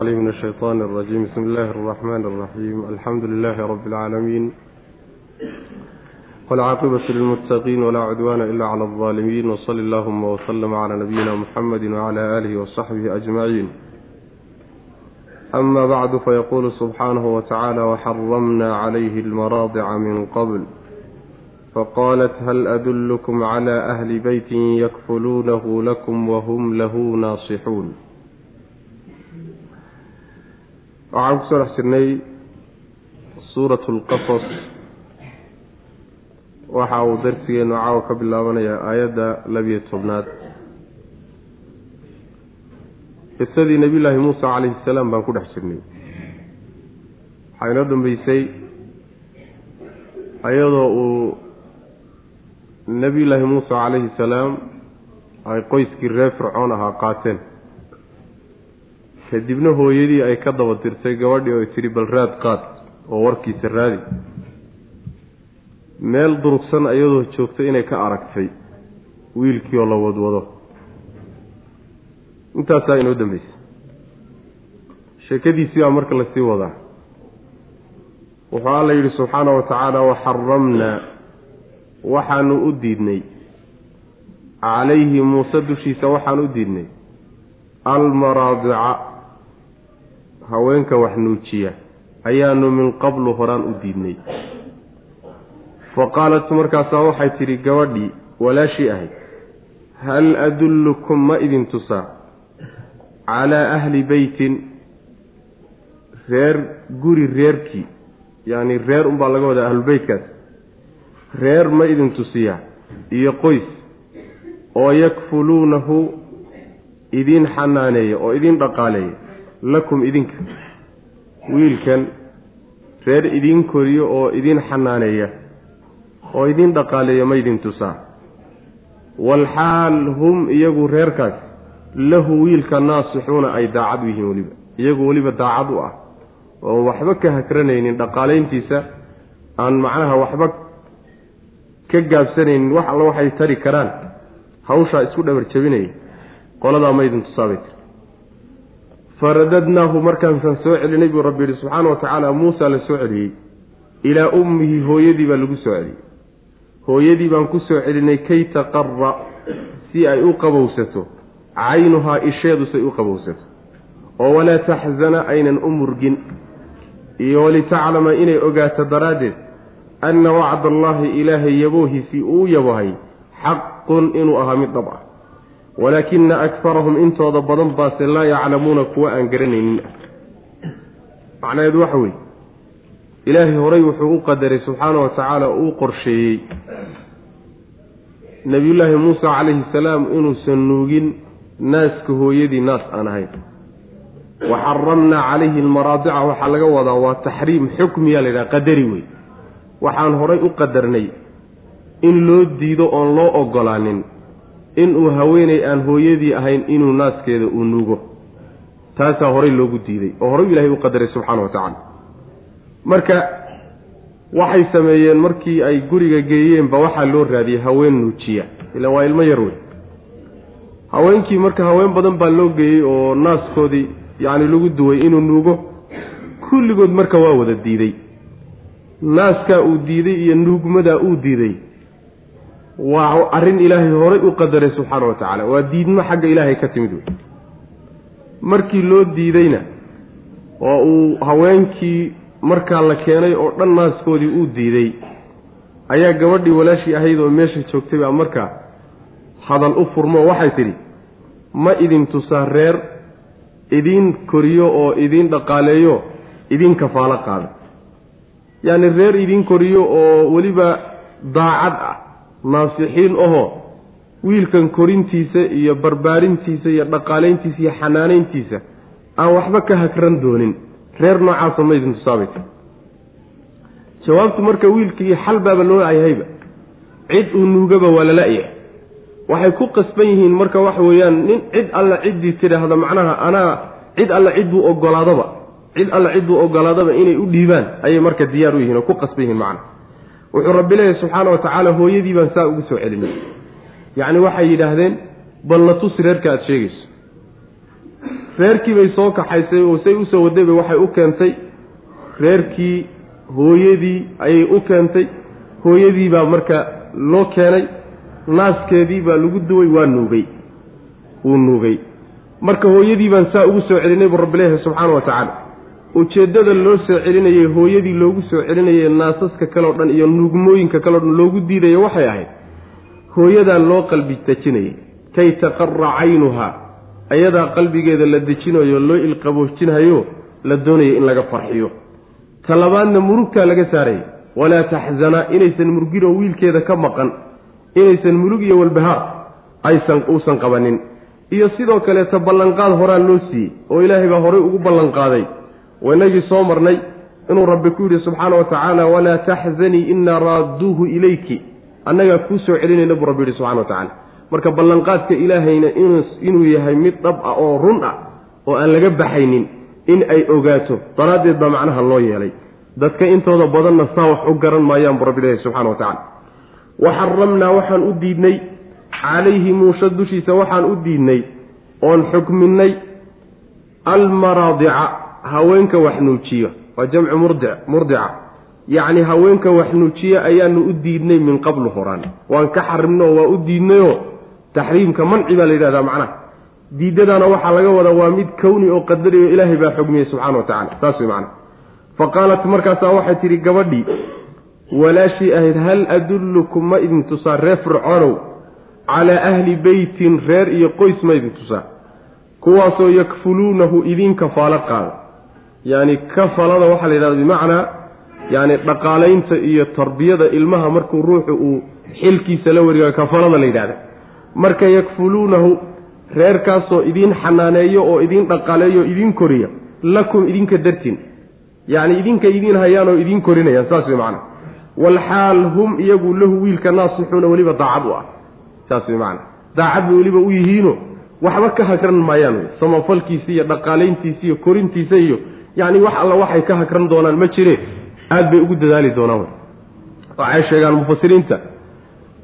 من الشيطان الرجيم بسم الله الرحمن الرحيم الحمد لله رب العالمين والعاقبة للمتقين ولا عدوان إلا على الظالمين وصل اللهم وسلم على نبينا محمد وعلى آله وصحبه أجمعين أما بعد فيقول سبحانه وتعالى وحرمنا عليه المراضع من قبل فقالت هل أدلكم على أهل بيت يكفلونه لكم وهم له ناصحون waxaan ku soo dhex jirnay suurat lqasas waxa uu darsigeenu caawa ka bilaabanayaa aayadda labiyo tobnaad. Qisadii nebiyullaahi muusa calayhi salaam baan ku dhex jirnay. Waxaa inoo dambeysay ayadoo uu nebiyullaahi muusa calayhi salaam ay qoyskii reer fircoon ahaa qaateen kadibna hooyadii ay ka daba dirtay gabadhii oo tidhi bal raad qaad oo warkiisa raadi. Meel durugsan iyadoo joogta inay ka aragtay wiilkii oo la wadwado. Intaasaa inoo dambeysay. Sheekadiisii baa marka la sii wadaa. Wuxuu alla yidhi subxaana wa tacaala waxaramnaa waxaanu u diidnay. Calayhi muuse dushiisa waxaan u diidnay. Almaraadica haweenka wax nuujiya ayaanu min qablu horaan u diidnay. Fa qaalat markaasaa waxay tidhi gabadhii walaashii ahayd hal adullukum ma idin tusaa calaa ahli beytin reer guri reerkii yacni reer unbaa laga wadaa ahlubeytkaas reer ma idin tusiyaa iyo qoys oo yakfuluunahu idiin xanaaneeya oo idiin dhaqaaleeya lakum idinka. Wiilkan reer idiin koriyo oo idiin xanaaneeya oo idiin dhaqaaleeya ma ydin tusaa walxaal hum iyagu reerkaas lahu wiilka naasixuuna ay daacad u yihiin weliba. Iyagu weliba daacad u ah. Oo waxba ka hakranaynin dhaqaalayntiisa aan macnaha waxba ka gaabsanaynin wax alla waxay tari karaan. Hawshaa isku dhabar jabinaya qoladaa ma ydin tusaabay tir faradadnaahu markaasaan soo celinay buu rabbi yihi subxaana wa tacaala muusa la soo celiyey. Ilaa ummihi hooyadii baa lagu soo celiyey. Hooyadii baan ku soo celinay kay taqara si ay u qabowsato. Caynuhaa isheedu say u qabowsato. Oo walaa taxzana aynan u murgin. Iyo walitaclama inay ogaato daraaddeed anna wacda allaahi ilaahay yaboohiisii uu yabohay xaqun inuu ahaa mid dhab ah walaakina akarahum intooda badan baase laa yaclamuuna kuwa aan garanaynin. Macnaheedu waxa weeye ilaahay horay wuxuu u qadaray subxaana wa tacaala uu qorsheeyey nebiyullaahi muusa calayhi salaam inuusan nuugin naaska hooyadii naas aan ahayn wa xaramnaa calayhi almaraadica waxaa laga wadaa waa taxriim xukmiya la yidhaha qadari wey waxaan horay u qadarnay in loo diido oon loo ogolaanin inuu haweenay aan hooyadii ahayn inuu naaskeeda uu nuugo. Taasaa horay loogu diiday oo horay ilaahay u qadaray subxaana wa tacaala. Marka waxay sameeyeen markii ay guriga geeyeenba waxaa loo raadiyey haween nuujiya. Ilaan waa ilmo yar wey. Haweenkii marka haween badan baa loo geeyey oo naaskoodii yacni lagu duway inuu nuugo kulligood marka waa wada diiday. Naaskaa uu diiday iyo nuugmadaa uu diiday waa arrin ilaahay horay u qadaray subxaana wa tacaala waa diidmo xagga ilaahay ka timid wey markii loo diidayna oo uu haweenkii markaa la keenay oo dhan naaskoodii uu diiday ayaa gabadhii walaashii ahayd oo meesha joogtay baa markaa hadal u furmo. Waxay tidhi ma idin tusaa reer idiin koriyo oo idiin dhaqaaleeyo idiin kafaalo qaada yacni reer idiin koriyo oo weliba daacad ah naasixiin ahoo wiilkan korintiisa iyo barbaarintiisa iyo dhaqaalayntiisa iyo xanaanayntiisa aan waxba ka hagran doonin. Reer noocaasa ma tusaabaysa jawaabtu marka wiilkii xal baaba loo ayahayba cid uu nuugaba waa lala-yahay waxay ku qasban yihiin marka waxa weeyaan nin cid alla ciddii tidhaahda macnaha anaa cid alla cidduu ogolaadaba cid alla cidduu ogolaadaba inay u dhiibaan ayay marka diyaar u yihiin oo ku qasban yihiin macnaha wuxuu rabbi leeyahy subxaana wa tacaala hooyadii baan saa ugu soo celinay. Yacni waxay yidhaahdeen bal na tusi reerka aada sheegayso. Reerkii bay soo kaxaysay oo say u soo wadayba waxay u keentay. Reerkii hooyadii ayay u keentay. Hooyadii baa marka loo keenay. Naaskeedii baa lagu duway waa nuugay. Wuu nuugay. Marka hooyadii baan saa ugu soo celinay buu rabbileehi subxaana wa tacaala ujeeddada loo soo celinayay hooyadii loogu soo celinayay naasaska kaleo dhan iyo nuugmooyinka kaleo dhan loogu diidaya waxay ahayd hooyadaa loo qalbi dejinayay. Kay taqara caynuhaa ayadaa qalbigeeda la dejinayo loo ilqaboojinhayo la doonaya in laga farxiyo. Ta labaadna murugtaa laga saaraya walaa taxzana inaysan murginoo wiilkeeda ka maqan inaysan murug iyo walbahaar aysan uusan qabanin. Iyo sidoo kaleeta ballanqaad horaa loo siiyey oo ilaahay baa horay ugu ballanqaaday wainagii soo marnay inuu rabbi ku yidhi subxaana wa tacaala walaa taxzanii inaa raadduuhu ilayki. Annagaa kuu soo celinayna buu rabbi yidhi subxana wa tacala marka ballanqaadka ilaahayna inuu yahay mid dhab ah oo run ah oo aan laga baxaynin in ay ogaato daraaddeed baa macnaha loo yeelay. Dadka intooda badanna saa wax u garan maayaan buu rabbi leeyahy subxana wa tacala wa xaramnaa waxaan u diidnay. Calayhi muusha dushiisa waxaan u diidnay oon xukminay almaraadica haweenka wax nuujiyo. Waa jamcu murdic murdica. Yacni haweenka wax nuujiya ayaanu u diidnay min qablu horaan. Waan ka xarimno waa u diidnayoo taxriimka manci baa la yidhahdaa macnaha diidadaana waxaa laga wadaa waa mid kowni oo qadariyo ilaahay baa xugmiyey subxana wa tacala saas wey macana fa qaalat markaasaa waxay tidhi gabadhii walaashii ahayd hal adullukum ma idin tusaa reer fircoonow calaa ahli beytin reer iyo qoys ma idin tusaa? Kuwaasoo yakfuluunahu idin kafaalo qaada yacni kafalada waxaa la yidhahda bimacnaa yacni dhaqaalaynta iyo tarbiyada ilmaha markuu ruuxu uu xilkiisa la warigayo kafalada la yidhahda marka yakfuluunahu reerkaasoo idiin xanaaneeyo oo idiin dhaqaaleeyo idiin koriya lakum idinka dartin yacni idinka idiin hayaanoo idiin korinayaan saas way macana walxaal hum iyagu lahu wiilka naasixuuna weliba daacad u ah. Saas way macana daacad bay weliba u yihiino waxba ka hagran maayaan. Wey samafalkiisa iyo dhaqaalayntiisa iyo korintiisa iyo yacni wax alla waxay ka hagran doonaan ma jire. Aada bay ugu dadaali doonaan waxay sheegaan mufasiriinta.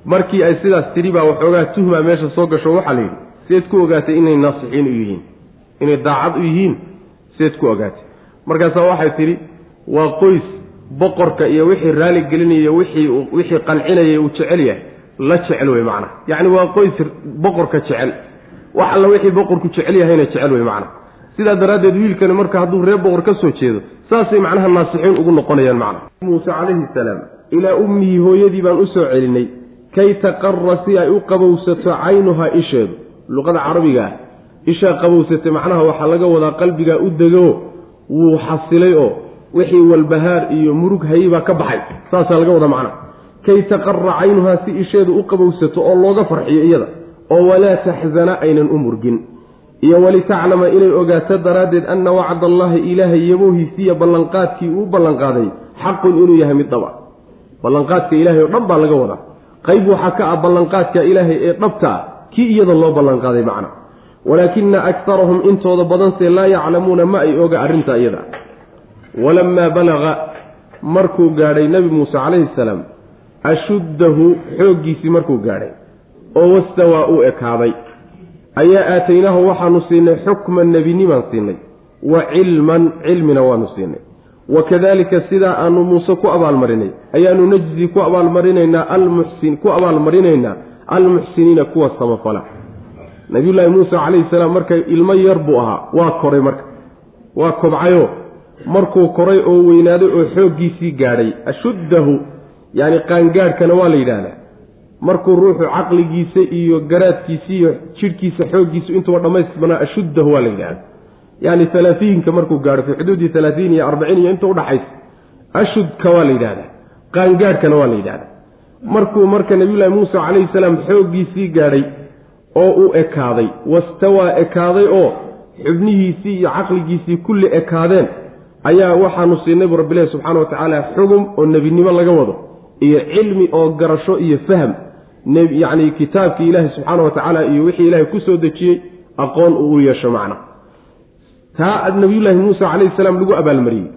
Markii ay sidaas tidhi baa waxoogaa tuhmaa meesha soo gasho waxaa la yidhi sideed ku ogaatay inay naasixiin u yihiin. Inay daacad u yihiin sideed ku ogaatay. Markaasaa waxay tidhi waa qoys boqorka iyo wixii raali gelinaya wixii wixii qancinaya uu jecel yahay. La jecel wey macnaha yacni waa qoys boqorka jecel. Wax alla wixii boqorku jecel yahayna jecel wey macnaha sidaa daraaddeed wiilkani marka hadduu reer boqor ka soo jeedo saasay macnaha naasixiin ugu noqonayaan macnaha. Muuse calayhi salaam ilaa ummihi hooyadii baan u soo celinay kay taqara si ay u qabowsato caynuhaa isheedu. Luqada carabiga ah ishaa qabowsatay macnaha waxaa laga wadaa qalbigaa u dego wuu xasilay oo wixii walbahaar iyo murug haybaa ka baxay. Saasaa laga wadaa macnaha. Kay taqara caynuhaa si isheedu u qabowsato oo looga farxiyo iyada oo walaa taxzana aynan u murgin iyo walitaclama inay ogaato daraaddeed anna wacda allaahi ilaahay yaboohiisiiya ballanqaadkii uu ballanqaaday xaqun inuu yahay mid dhaba. Ballanqaadka ilaahay oo dhan baa laga wadaa. Qayb waxaa ka ah ballanqaadka ilaahay ee dhabta ah kii iyada loo ballanqaaday macna. Walaakina akarahum intooda badanse laa yaclamuuna ma ay oga arrinta iyada. Walamaa balaqa markuu gaadhay nebi muuse calayhi salaam ashuddahu xooggiisii markuu gaadhay oo wastawaa uu ekaaday ayaa aataynaahu waxaanu siinay xukman nebinimaan siinay wa cilman cilmina waanu siinay. Wakadalika sidaa aanu muuse ku abaalmarinay ayaanu najzi ku abaalmarinaynaa almuxsin ku abaalmarinaynaa almuxsiniina kuwa samafala. Nabiyullaahi muuse calayhi salaam marka ilmo yar buu ahaa waa koray marka waa kobcayo. Markuu koray oo weynaaday oo xooggiisii gaadhay ashuddahu yacni qaangaadhkana waa la yidhaahdaa markuu ruuxu caqligiisa iyo garaadkiisa iyo jidhkiisa xooggiisu intuba dhammaystirnaa ashuddahu waa la yidhahda yacni alaaiinka markuu gaadho fii xuduudi alaatiin iyo arbacin iyo inta udhaxaysa ashudka waa la yidhahdaa. Qaangaadhkana waa la yidhahdaa. Markuu marka nabiyullaahi muuse calayhi salaam xooggiisii gaadhay oo uu ekaaday wastawaa ekaaday oo xubnihiisii iyo caqligiisii kulli ekaadeen ayaa waxaanu siinay buu rabbilahi subxaana wa tacaala xugum oo nebinimo laga wado iyo cilmi oo garasho iyo fahm yacni kitaabkii ilaahi subxaana wa tacaala iyo wixii ilaahay ku soo dejiyey aqoon uu u yeesho macna. Taa nabiyullaahi muuse calayhi salaam lagu abaalmariyey.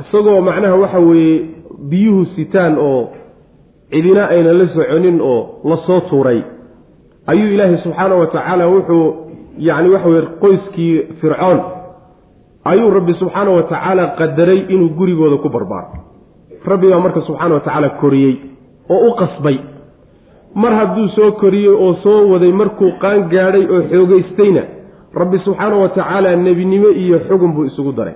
Isagoo macnaha waxa weeye biyuhu sitaan oo cidina aynan la soconin oo la soo tuuray. Ayuu ilaahay subxaana wa tacaala wuxuu yacni waxa weye qoyskii fircoon ayuu rabbi subxaana wa tacaala qadaray inuu gurigooda ku barbaaro. Rabbi baa marka subxaana wa tacaala koriyey oo u qasbay mar hadduu soo koriyey oo soo waday markuu qaan gaadhay oo xoogaystayna rabbi subxaana wa tacaala nebinimo iyo xugun buu isugu daray.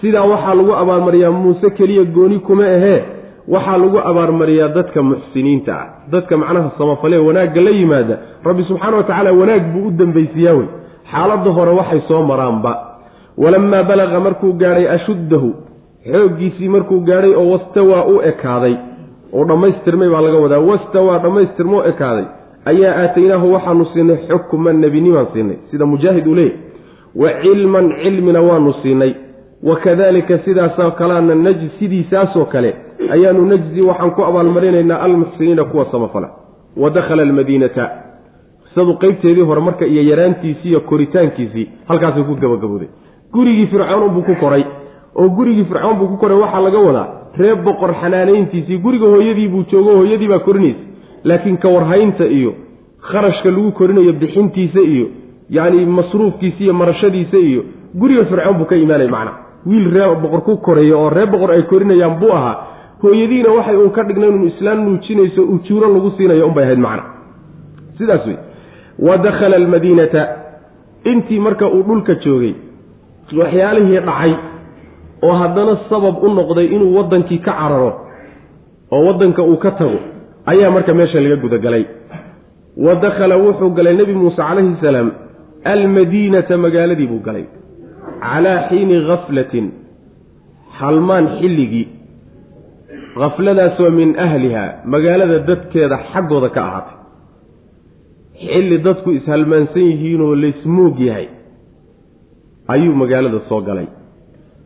Sidaa waxaa lagu abaalmariyaa muuse keliya gooni kuma ahee waxaa lagu abaarmariyaa dadka muxsiniinta ah. Dadka macnaha samafalee wanaagga la yimaada rabbi subxaana wa tacaala wanaag buu u dambaysiyaa wey. Xaaladda hore waxay soo maraanba. Walamaa balaqa markuu gaadhay ashuddahu xooggiisii markuu gaadhay oo wastawaa u ekaaday oo dhammaystirmay baa laga wadaa wastawaa dhammaystirmoo ekaaday. Ayaa aataynaahu waxaanu siinay xukman nebinimaan siinay. Sida mujaahid uu leeyahy wa cilman cilmina waanu siinay. Wakadalika sidaasoo kaleana najzi sidiisaasoo kale ayaanu najzi waxaan ku abaalmarinaynaa almuxsiniina kuwa samafala wa dakhala almadiinata. Sadu qeybteedii hore marka iyo yaraantiisii iyo koritaankiisii halkaasay ku gabagabooday. Gurigii fircoon buu ku koray oo gurigii fircoon buu ku koray waxaa laga wadaa reer boqor xanaanayntiisii. Guriga hooyadii buu joogo hooyadii baa korinaysa. Laakiin ka warhaynta iyo kharashka lagu korinayo bixintiisa iyo yacni masruufkiisa iyo marashadiisa iyo guriga fircoon buu ka imaanaya macna. Wiil ree boqor ku koreeya oo ree boqor ay korinayaan buu ahaa hooyadiina waxay uun ka dhignayn inu islaan nuujinayso ujuuro lagu siinayo unbay ahayd macna. Sidaas wey wa dakhala almadiinata. Intii marka uu dhulka joogay waxyaalihii dhacay oo haddana sabab u noqday inuu waddankii ka cararo oo waddanka uu ka tago ayaa marka meesha laga gudagalay. Wa dakhala wuxuu galay nebi muuse calayhi salaam almadiinata magaaladii buu galay calaa xiini khaflatin halmaan xilligii. Khafladaasoo min ahliha magaalada dadkeeda xaggooda ka ahaatay. Xilli dadku ishalmaansan yihiinoo laysmoog yahay ayuu magaalada soo galay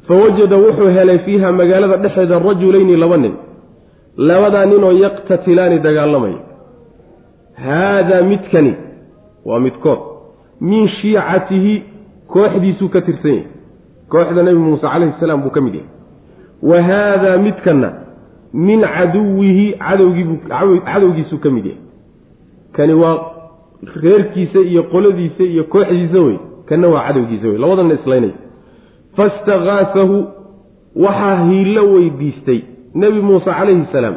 fa wajada wuxuu helay fiiha magaalada dhexeeda rajulayni laba nin labadaa ninoo yaqtatilaani dagaalamaya haadaa midkani waa midkood min shiicatihi kooxdiisuu ka tirsan yahay kooxda nebi muuse calayhi salaam buu ka mid yahay wa haadaa midkanna min caduwihi cadowgiibuu cadowgiisuu ka mid yahay kani waa reerkiisa iyo qoladiisa iyo kooxdiisa wey kanna waa cadowgiisa wey labadana islaynay fastakaasahu waxaa hiillo weydiistay nebi muuse calayhi salaam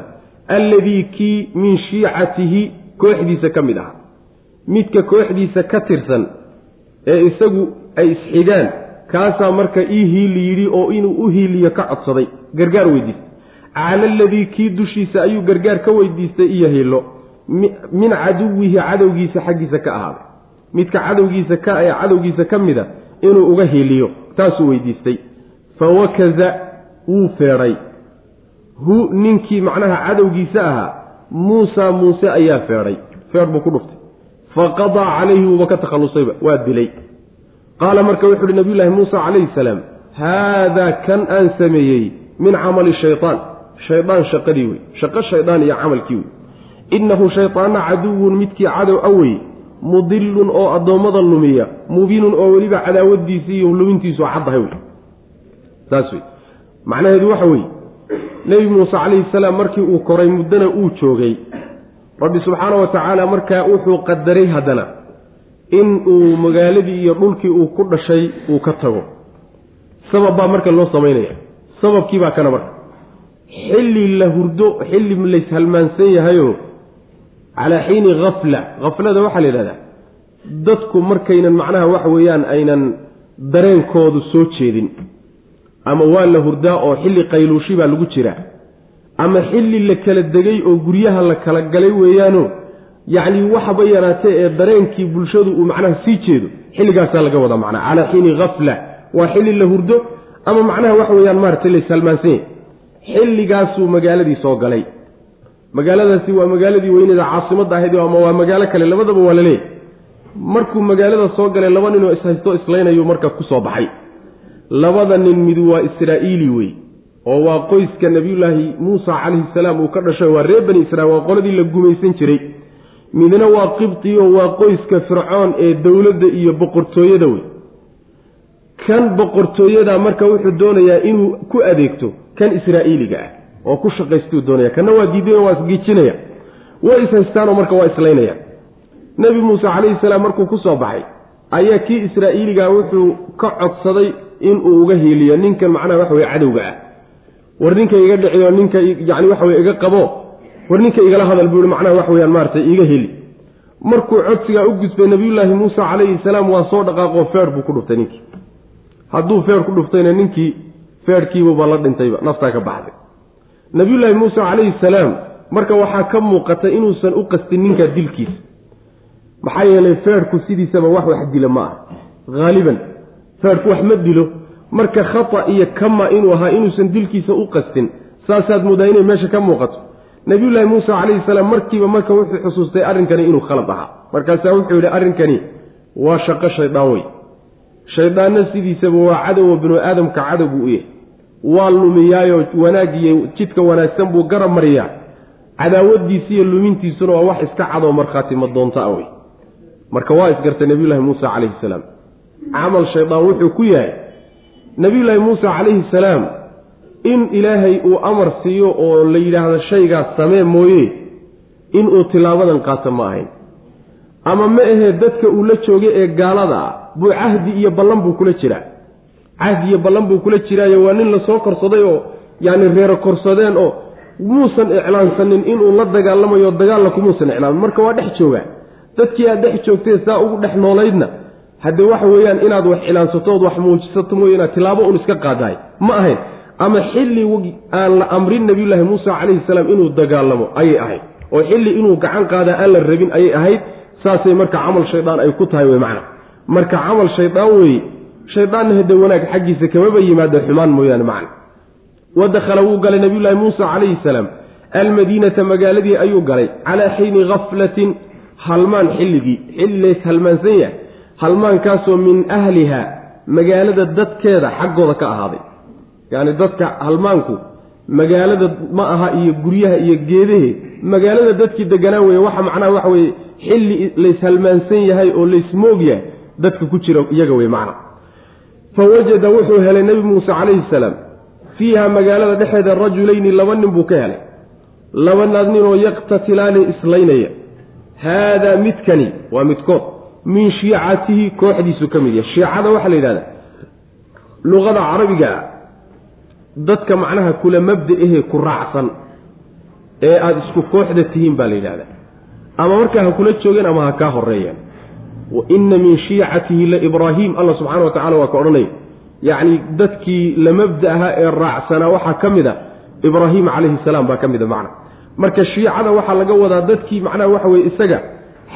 alladii kii min shiicatihi kooxdiisa ka mid ahaa midka kooxdiisa ka tirsan ee isagu ay isxigaan kaasaa marka ii hiili yidhi oo inuu u hiiliyo ka codsaday gargaar weydiistay cala aladii kii dushiisa ayuu gargaar ka weydiistay iyo hiilo min caduwihi cadowgiisa xaggiisa ka ahaaday midka cadowgiisa ka ee cadowgiisa ka mida inuu uga hiiliyo taasuu weydiistay. Fa wakaza wuu feedhay hu ninkii macnaha cadowgiisa ahaa muusa muuse ayaa feedhay feedh buu ku dhuftay. Fa qadaa calayhi wuuba ka takhallusayba waa dilay. Qaala marka wuxu uhi nabiyullaahi muusa calayhi salaam haadaa kan aan sameeyey min camali shaytaan. Shaydaan shaqadii wey. Shaqo shaydaan iyo camalkii wey. Innahu shaydaanna caduwun midkii cadow a wey mudilun oo addoommada lumiya mubiinun oo weliba cadaawadiisii iyo lumintiisu caddahay wey saas wey macnaheedu waxa weeye nebi muuse calayhi salaam markii uu koray muddana uu joogay rabbi subxaana wa tacaala markaa wuxuu qadaray haddana in uu magaaladii iyo dhulkii uu ku dhashay uu ka tago. Sabab baa marka loo samaynaya sababkii baa kana marka. Xilli la hurdo xilli layshalmaansan yahayoo calaa xiini khafla khaflada waxaa la yidhahdaa dadku markaynan macnaha waxa weeyaan aynan dareenkoodu soo jeedin. Ama waa la hurdaa oo xilli qayluushi baa lagu jiraa. Ama xilli la kala degay oo guryaha la kala galay weeyaano yacni waxba yaraatee ee dareenkii bulshadu uu macnaha sii jeedo xilligaasaa laga wadaa macnaha calaa xiini khafla waa xilli la hurdo ama macnaha waxa weeyaan maaratay laysalmaansan yahy xilligaasuu magaaladii soo galay magaaladaasi waa magaaladii weyneeda caasimadda ahayd ama waa magaalo kale labadaba waa laleeyahy markuu magaalada soo galay laba ninoo ishaysto islaynayu marka ku soo baxay. Labada nin mid waa israa'iili wey oo waa qoyska nebiyullaahi muusa calayhi salaam uu ka dhashay waa reer bani israiil waa qoladii la gumaysan jiray. Midna waa qibti oo waa qoyska fircoon ee dowladda iyo boqortooyada wey. Kan boqortooyada marka wuxuu doonayaa inuu ku adeegto kan israa'iiliga ah oo ku shaqaystuu doonaya. Kanna waa diidayo waa isgiijinaya way ishaystaanoo marka waa islaynaya. Nebi muuse calayhi salaam markuu ku soo baxay ayaa kii israa'iiligaa wuxuu ka codsaday inuu uga hiiliyo ninkan macnaha waxa weye cadowga ah. War ninka iga dhiciyo ninka yani waxa weye iga qabo war ninka igala hadal buu yihi macnaha waxa weyaan maaratay iga heli. Markuu codsigaa u gudbay nabiyullaahi muusa calayhi salaam waa soo dhaqaaqoo feer buu ku dhuftay ninkii. Hadduu feer ku dhuftayna ninkii feerhkiibuba la dhintayba naftaa ka baxday nabiyullaahi muuse calayhi salaam marka waxaa ka muuqata inuusan u qastin ninkaa dilkiisa. Maxaa yeelay feerhku sidiisaba wax wax dila ma ah. Haaliban feerhku wax ma dilo. Marka khata iyo kama inuu ahaa inuusan dilkiisa u qastin saasaad moodaa inay meesha ka muuqato. Nabiyullaahi muuse calayhi salaam markiiba marka wuxuu xusuustay arrinkani inuu khalad ahaa. Markaasaa wuxuu yidhi arrinkani waa shaqo shaydaan wey shaydaanna sidiisaba waa cadowa binu aadamka cadow buu u yahay waa lumiyaayo wanaag iyo jidka wanaagsan buu garab mariyaa. Cadaawadiisi iyo lumintiisuna waa wax iska cadoo markhaati ma doonta wey marka waa isgartay nabiyullaahi muuse calayhi salaam. Camal shaydaan wuxuu ku yahay nabiyullaahi muuse calayhi salaam in ilaahay uu amar siiyo oo la yidhaahdo shaygaas samee mooye inuu tilaabadan qaato ma ahayn. Ama ma ahee dadka uu la joogay ee gaalada ah buu cahdi iyo ballan buu kula jiraa cahdi iyo ballan buu kula jiraayo waa nin la soo korsaday oo yacni reero korsadeen oo muusan iclaansanin inuu la dagaalamayo dagaalla kumuusan iclaamin. Marka waa dhex joogaa dadkii aad dhex joogtee saa ugu dhex noolaydna haddee waxa weeyaan inaad wax cilaansato ood wax muujisato mooye inaad tilaabo un iska qaadahay ma ahayn. Ama xilli aan la amrin nabiyullaahi muusa calayhi salaam inuu dagaalamo ayay ahayd. Oo xilli inuu gacan qaadaa aan la rabin ayay ahayd. Saasay marka camal shaydaan ay ku tahay wey macna. Marka camal shaydaan weeye shaydaanna hade wanaag xaggiisa kamaba yimaada xumaan mooyaane macna wa dakhala wuu galay nabiyullaahi muusa calayhi salaam almadiinata magaaladii ayuu galay. calaa xiini khaflatin halmaan xilligii xilli lays halmaansan yahay halmaankaasoo min ahliha magaalada dadkeeda xaggooda ka ahaaday yacni dadka halmaanku magaalada ma aha iyo guryaha iyo geedahe magaalada dadkii deganaa weye waxa macnaha waxa weye xilli layshalmaansan yahay oo laysmoog yahay dadka ku jira iyaga wey macna fa wajada wuxuu helay nebi muuse calayhi salaam. Fiiha magaalada dhexeeda rajulayni laba nin buu ka helay. Labanaad ninoo yaqtatilaani islaynaya. Haadaa midkani waa midkood. Min shiicatihi kooxdiisu ka mid yahay. Shiicada waxaa la yidhahdaa luqada carabiga dadka macnaha kula mabda ahee ku raacsan ee aada isku kooxda tihiin baa la yidhahdaa. Ama markaa ha kula joogeen ama ha kaa horeeyeen wa inna min shiicatihi la ibraahim allah subxana wa tacala waa ka odhanaya yacni dadkii la mabda ahaa ee raacsanaa waxaa ka mid a ibraahim calayhi salaam baa ka mid a macna. Marka shiicada waxaa laga wadaa dadkii macnaha waxa weye isaga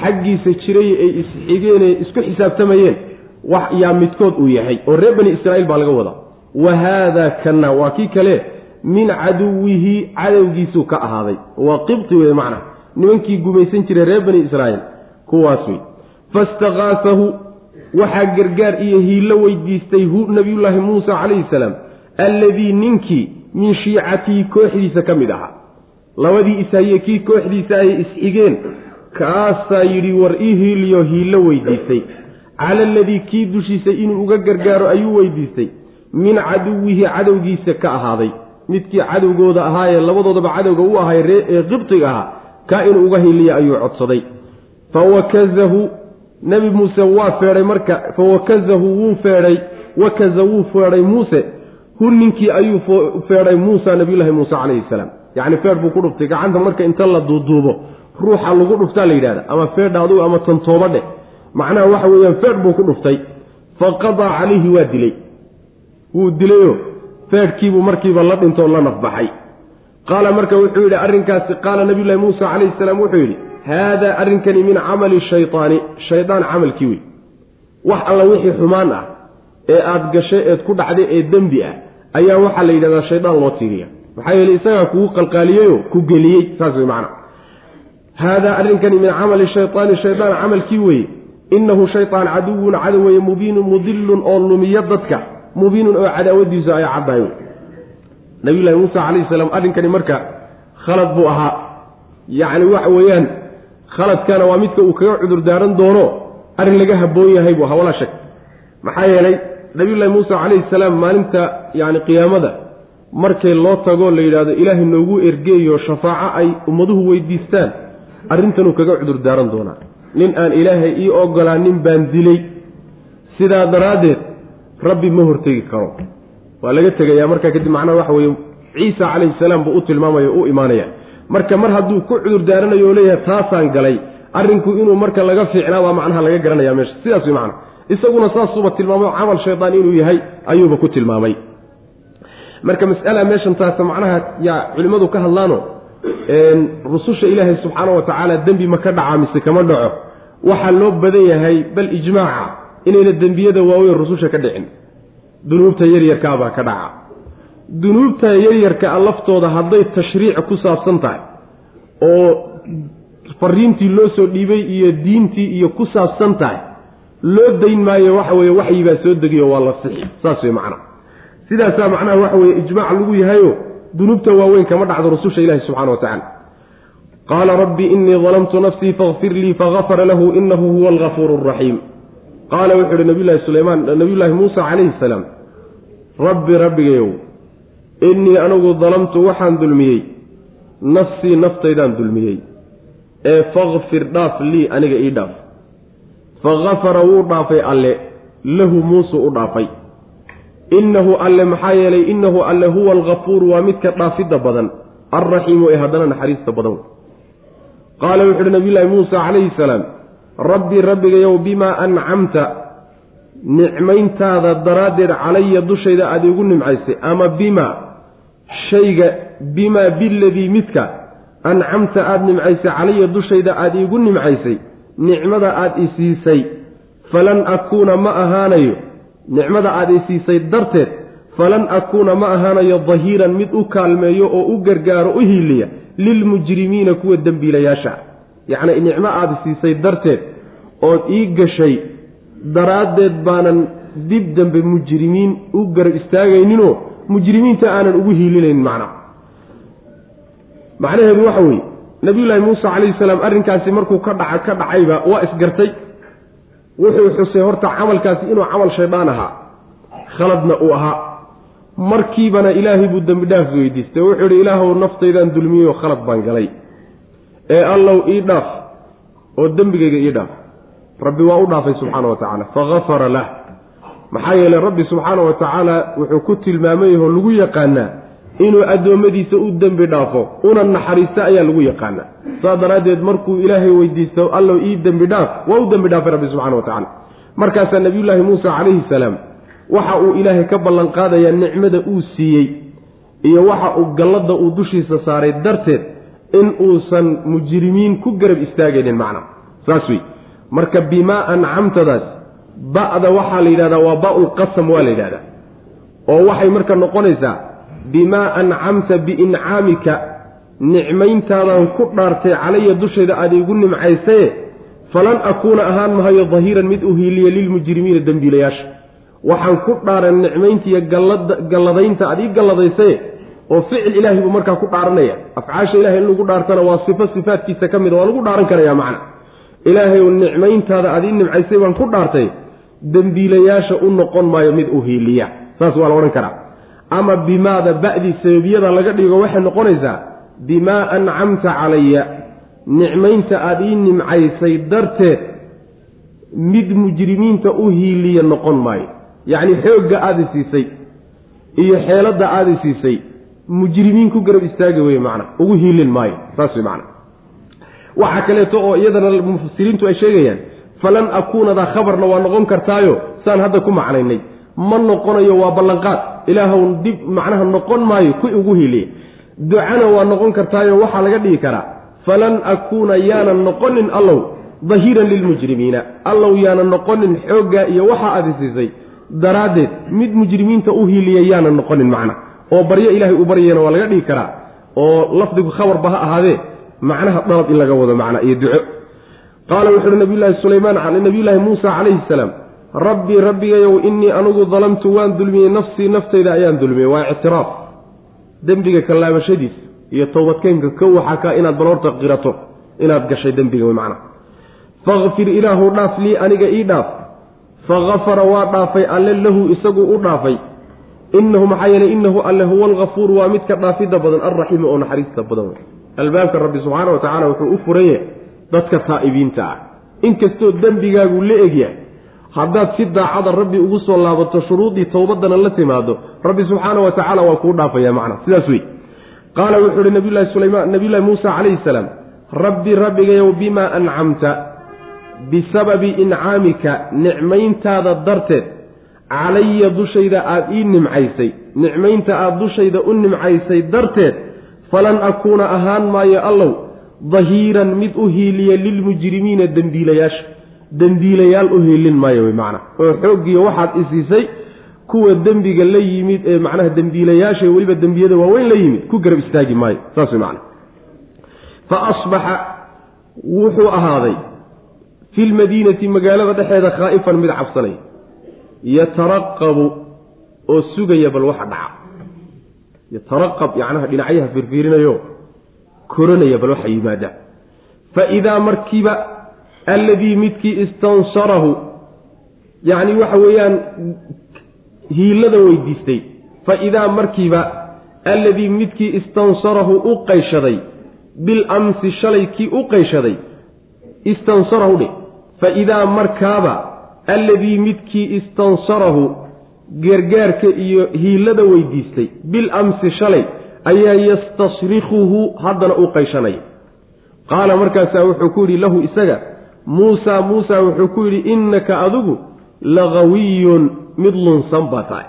xaggiisa jiray ay isxigeen ee isku xisaabtamayeen wax yaa midkood uu yahay oo reer bani israa'iil baa laga wadaa. Wa haadaa kanna waa kii kale min caduwihi cadowgiisuu ka ahaaday. Waa qibti wey macna. Nimankii gumaysan jiray reer bani israa'iil kuwaas wey fastakaasahu waxaa gargaar iyo hiillo weydiistay hu nabiyullaahi muusa calayhi salaam alladii ninkii min shiicatihi kooxdiisa ka mid ahaa. Labadii ishaye kii kooxdiisa ay isxigeen kaasaa yidhi war ii hiiliyo hiillo weydiistay. Cala aladii kii dushiisa inuu uga gargaaro ayuu weydiistay. Min caduwihi cadowgiisa ka ahaaday. Midkii cadowgooda ahaayee labadoodaba cadowga u ahay ee qibtiga ahaa kaa inuu uga hiiliya ayuu codsaday. Fawakazahu nebi muuse waa feedhay marka fawakazahu wuu feedhay wakaza wuu feedhay muuse. Hu ninkii ayuu feedhay muusa nabiyullaahi muuse calayhi salaam. Yacni feedh buu ku dhuftay gacanta marka inta la duuduubo ruuxa lagu dhuftaa la yidhahda ama feedha adugu ama tantooba dheh macnaha waxa weeyaan feedh buu ku dhuftay. Faqadaa calayhi waa dilay. Wuu dilayo feedhkiibuu markiiba la dhintoo la nafbaxay. Qaala marka wuxuu yidhi arrinkaasi qaala nabiyullahi muusa calayhi salaam wuxuu yidhi haadaa arrinkani min camali shaytaani. Shaydaan camalkii wey wax alla wixii xumaan ah ee aad gashay eed ku dhacday ee dembi ah ayaa waxaa la yidhahdaa shaydaan loo tiiriya maxaa yeele isagaa kugu qalqaaliyeyoo ku geliyey saas wey macana haadaa arrinkani min camali shaytaani. Shaydaan camalkii weeye innahu shaytaan caduwun cadow weye mubiinun mudilun oo lumiyo dadka. Mubiinun oo cadaawadiisu ay caddahay nabiyullahi muusa calayhi salaam arrinkani marka khalad buu ahaa. Yacni waxa weeyaan khaladkana waa midka uu kaga cudur daaran doono arrin laga habboon yahay buu ahaa walaa shak. Maxaa yeelay nabiyullahi muusa calayhi salaam maalinta yacni qiyaamada markay loo tago la yidhahdo ilaahay noogu ergeeyo shafaaco ay ummaduhu weydiistaan arrintanuu kaga cudur daaran doonaa nin aan ilaahay ii ogolaanin baan dilay. Sidaa daraaddeed rabbi ma hortegi karo. Waa laga tegayaa markaa kadib macnaha waxa weeye ciisa calayhi salaam buu u tilmaamaya u imaanaya marka mar hadduu ku cudur daaranayo leeyahay taasaan galay. Arrinku inuu marka laga fiicnaa waa macnaha laga garanaya meesha. Sidaas way macna isaguna saasuuba tilmaamay camal shaydaan inuu yahay ayuuba ku tilmaamay. Marka mas'ala meeshan taasa macnaha yaa culimmadu ka hadlaano rususha ilaahay subxaana wa tacaala dembi ma ka dhaca mise kama dhaco. Waxaa loo badan yahay bal ijmaaca inayna dembiyada waaweyn rususha ka dhicin. Dunuubta yaryarkaabaa ka dhaca dunuubta yaryarka a laftooda hadday tashriic ku saabsan tahay oo fariintii loo soo dhiibay iyo diintii iyo ku saabsan tahay loo dayn maayo waxa weeye waxyibaa soo degiyo waa la sixi. Saas wey macna sidaasaa macnaha waxa weye ijmaac lagu yahayo dunuubta waaweyn kama dhacdo rususha ilahi subxana wa tacala qaala rabbi inii dalamtu nafsii fakfir lii fagafara lahu inahu huwa algafuuru araxiim qaala wuxuu ihi nabiylahi sulaymaan nabiyullaahi muusa calayhi salaam rabbi rabbigayow innii anigu dalamtu waxaan dulmiyey. Nafsii naftaydaan dulmiyey. Ee fakfir dhaaf lii aniga ii dhaaf. Fagafara wuu dhaafay alle. Lahu muuse u dhaafay. Innahu alle maxaa yeelay innahu alle huwa algafuuru waa midka dhaafidda badan. Alraxiimu ee haddana naxariista badan. Qaala wuxu uhi nabiyullaahi muusa calayhi salaam rabbi rabbigayow bimaa ancamta nicmayntaada daraaddeed calaya dushayda aada igu nimcaysay ama bimaa shayga bimaa biladii midka ancamta aada nimcaysay calaya dushayda aada iigu nimcaysay nicmada aada isiisay falan akuuna ma ahaanayo nicmada aada isiisay darteed falan akuuna ma ahaanayo dahiiran mid u kaalmeeyo oo u gargaaro u hiiliya lilmujrimiina kuwa dembiilayaasha. Yacni nicmo aada siisay darteed ood ii gashay daraaddeed baanan dib dambe mujrimiin u garab istaagayninoo mujrimiinta aanan ugu hiilinaynin macna. Macnaheedu waxa weeye nabiyullaahi muuse calayhi salaam arrinkaasi markuu ka dhaca ka dhacayba waa isgartay. Wuxuu xusay horta camalkaasi inuu camal shaydaan ahaa. Khaladna uu ahaa. Markiibana ilaahay buu dembi dhaaf weydiistay. Wuxuu idhi ilaahow naftaydaan dulmiyey oo khalad baan galay. Ee allow ii dhaaf oo dembigayga ii dhaaf. Rabbi waa u dhaafay subxaana wa tacaala. Fagafara lah maxaa yeeley rabbi subxaana wa tacaala wuxuu ku tilmaamayahoo lagu yaqaanaa inuu addoommadiisa u dembi dhaafo una naxariista ayaa lagu yaqaanaa saas daraaddeed markuu ilaahay weydiisto allow ii dembi dhaaf waa u dembi dhaafay rabbi subxana wa tacala markaasaa nabiyullaahi muusa calayhi salaam waxa uu ilaahay ka ballanqaadayaa nicmada uu siiyey iyo waxa uu galladda uu dushiisa saaray darteed in uusan mujrimiin ku garab istaagaynin macna. Saas wey marka bimaa ancamtadaas ba'da waxaa la yidhahdaa waa ba'ulqasam waa la yidhahdaa. oo waxay marka noqonaysaa bimaa ancamta biincaamika nicmayntaadan ku dhaartay calaya dushayda aada igu nimcaysaye falan akuuna ahaan mahayo dahiiran mid u hiiliya lilmujrimiina dembiilayaasha. Waxaan ku dhaaran nicmayntiiyo galladaynta aad ii galladaysaye oo ficil ilaahay buu markaa ku dhaaranaya. Afcaasha ilahay in lagu dhaartana waa sifo sifaadkiisa ka mid waa lagu dhaaran karaya macna. Ilaahay nicmayntaada aad ii nimcaysay baan ku dhaartay dembiilayaasha u noqon maayo mid u hiiliya. Saas waa la odhan karaa. Ama bimaada ba'dii sababiyada laga dhigo waxay noqonaysaa bimaa ancamta calaya nicmaynta aad ii nimcaysay darteed mid mujrimiinta u hiiliya noqon maayo. Yacni xoogga aada siisay iyo xeeladda aada siisay mujrimiin ku garab istaagi weye macna ugu hiilin maayo. Saas wey macna waxaa kaleeto oo iyadana mufasiriintu ay sheegayaan falan akuunadaa khabarna waa noqon kartaayo saan hadda ku macnaynay. Ma noqonayo waa ballanqaad. Ilaahow dib macnaha noqon maayo ku ugu hiiliya ducana waa noqon kartaayo waxaa laga dhigi karaa. Falan akuuna yaanan noqonin allow dahiiran lilmujrimiina allow yaanan noqonin xooggaa iyo waxaa aada siisay daraaddeed mid mujrimiinta u hiiliya yaanan noqonin macna. Oo baryo ilaahay u baryayana waa laga dhigi karaa. Oo lafdigu khabarba ha ahaadee macnaha dalab in laga wado macna iyo duco qaala wuxu uhi nabiyulaahi sulaymaan nabiyulaahi muusa calayhi salaam rabbii rabbigayow innii anugu dalamtu waan dulmiyey nafsii naftayda ayaan dulmiyey waa ictiraaf. Dembiga kallaabashadiis iyo towbadkeenka kow waxaa kaa inaad baloorta qirato inaad gashay dembiga macna fakfir ilaahu dhaaf lii aniga ii dhaaf. Fagafara waa dhaafay alle lahu isagu u dhaafay. Inahu maxaa yeeley inahu alle huwa algafuur waa midka dhaafidda badan alraxiimu oo naxariista badan. Albaabka rabbi subxaana wa tacaala wuxuu u furan yahay dadka taa'ibiinta ah. Inkastoo dembigaagu la egyahay haddaad si daacada rabbi ugu soo laabato shuruudii towbadana la timaado rabbi subxaana wa tacaala waa kuu dhaafaya macna sidaas wey qaala wuxuu ihi nabiyulahi sulaymaan nabiyullahi muusa calayhi salaam rabbi rabbigayow bimaa ancamta bisababi incaamika nicmayntaada darteed calaya dushayda aada ii nimcaysay nicmaynta aada dushayda u nimcaysay darteed falan akuuna ahaan maayo allow dahiiran mid u hiiliya lilmujrimiina dembiilayaasha. Dembiilayaal u hiilin maayo wey macnaa oo xooggiyo waxaad isiisay kuwa dembiga la yimid ee macnaha dembiilayaasha weliba dembiyada waaweyn la yimid ku garab istaagi maayo. Saas wey macana fa asbaxa wuxuu ahaaday fi lmadiinati magaalada dhexeeda khaa'ifan mid cabsanay yataraqabu oo sugaya bal waxa dhaca. Yataraqab yacnaha dhinacyaha fiirfiirinayo koranaya bal waxa yimaada fa idaa markiiba alladii midkii istansarahu yacni waxa weeyaan hiilada weydiistay. Fa idaa markiiba alladii midkii istansarahu u qayshaday bilamsi shalay kii u qayshaday istansarahu dhe. Fa idaa markaaba alladii midkii istansarahu gargaarka iyo hiilada weydiistay bil amsi shalay ayaa yastasrikuhu haddana u qayshanaya qaala markaasaa wuxuu ku yidhi lahu isaga muusaa muusaa wuxuu ku yidhi innaka adigu laqawiyun mid lunsan baa tahay.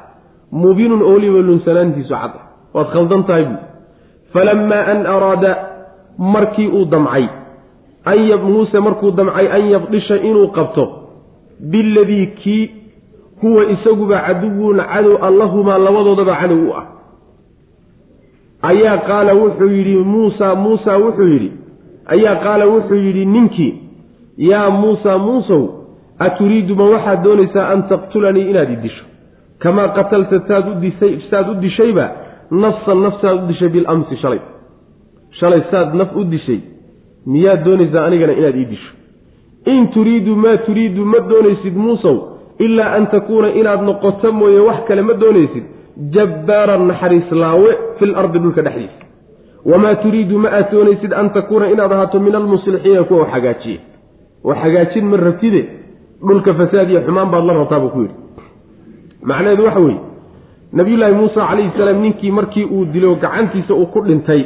Mubinun ooliba lunsanaantiisu cada waad khaldan tahay buu. Falammaa an araada markii uu damcay muuse markuu damcay an yabdisha inuu qabto biladii kii huwa isaguba caduwun cadow allahumaa labadoodaba cadow u ah ayaa qaala wuxuu yidhi muusa muusa wuxuu yidhi ayaa qaala wuxuu yidhi ninkii yaa muusa muusow aturiidu ma waxaad doonaysaa an taqtulanii inaad i disho? Kamaa qatalta saad u dishayba nafsan naf saad u dishay bilamsi shalay. Shalay saad naf u dishay miyaad doonaysaa anigana inaad ii disho? In turiidu maa turiidu ma doonaysid muusow ilaa an takuuna inaad noqoto mooye wax kale ma doonaysid jabbaaran naxariis laawe fil ardi dhulka dhexdiisa wamaa turiidu ma aad doonaysid an takuuna inaad ahaato min almuslixiina kuwa wax hagaajiye wax hagaajin ma rabtide dhulka fasaad iyo xumaan baad la rabtaa buu ku yidhi macnaheedu waxa weeye nabiyullaahi muusa calayhi salaam ninkii markii uu dilo gacantiisa uu ku dhintay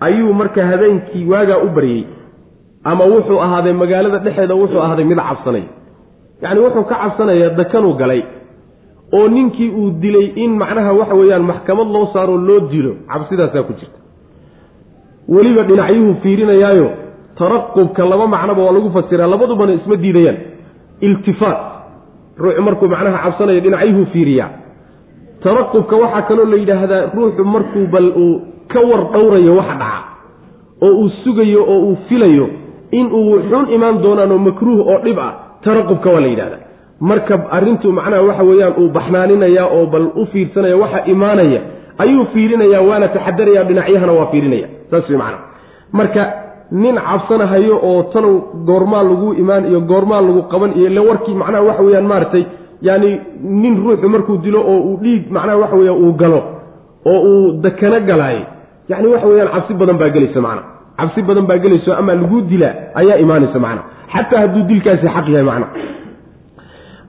ayuu marka habeenkii waagaa u baryey ama wuxuu ahaaday magaalada dhexeeda wuxuu ahaaday mid cabsanay yacni wuxuu ka cabsanayaa dakanuu galay oo ninkii uu dilay in macnaha waxa weeyaan maxkamad loo saaro loo dilo cabsidaasaa ku jirta. Weliba dhinacyuhu fiirinayaayo taraqubka laba macnoba waa lagu fasiraa labadubana isma diidayaan. Iltifaat ruuxu markuu macnaha cabsanayo dhinacyuhu fiiriyaa. Taraqubka waxaa kaloo la yidhaahdaa ruuxu markuu bal uu ka war dhowrayo waxa dhaca oo uu sugayo oo uu filayo inuu xun imaan doonaan oo makruuh oo dhib ah taraqubka waa la yidhahdaa marka arrintu macnaha waxa weeyaan uu baxnaaninaya oo bal u fiirsanaya waxa imaanaya ayuu fiirinaya waana taxadaraya dhinacyahana waa fiirinaya. Saas wey macnaha. Marka nin cabsanahayo oo tanow goormaa lagu imaan iyo goormaa lagu qaban iyo ile warkii macnaha waxa weeyaan maaragtay yaani nin ruuxu markuu dilo oo uu dhiig macnaha waxa weeyaan uu galo oo uu dakano galaayo yani waxa weyaan cabsi badan baa gelaysa macna cabsi badan baa gelayso ama lagu dilaa ayaa imaanaysa macna xataa hadduu dilkaasi xaq yahay macna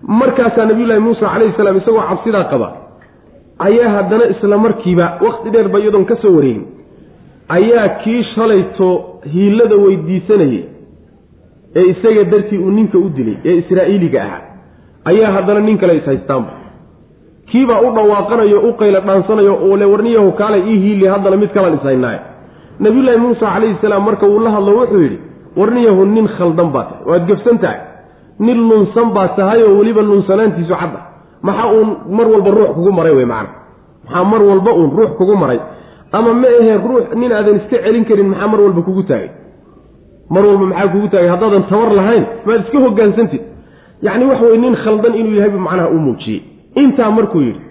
markaasaa nabiyullaahi muusa calayhi salaam isagoo cabsidaa qaba. Ayaa haddana isla markiiba wakti dheerba iyadoon ka soo wareegin. Ayaa kii shalayto hiilada weydiisanayay ee isaga dartii uu ninka u dilay ee israa'iiliga ahaa. Ayaa haddana nin kale ishaystaanba kiibaa u dhawaaqanayo u qayla dhaansanayo oo le warniyahu kaalay ii hiili haddana mid kalaan ishaynaaye nabiyullaahi muusa calayhi salaam marka uu la hadlo wuxuu yidhi warniyahu nin khaldan baa tahay waad gefsan tahay nin lunsan baa tahay oo weliba lunsanaantiisu cadda maxaa uun mar walba ruux kugu maray wey macana maxaa mar walba uun ruux kugu maray. Ama ma ahee ruux nin aadan iska celin karin maxaa mar walba kugu taagay. Mar walba maxaa kugu taagay? Haddaadan tabar lahayn maad iska hogaansantid yacni wax wey nin khaldan inuu yahay bu macnaha u muujiyey. Intaa markuu yidhi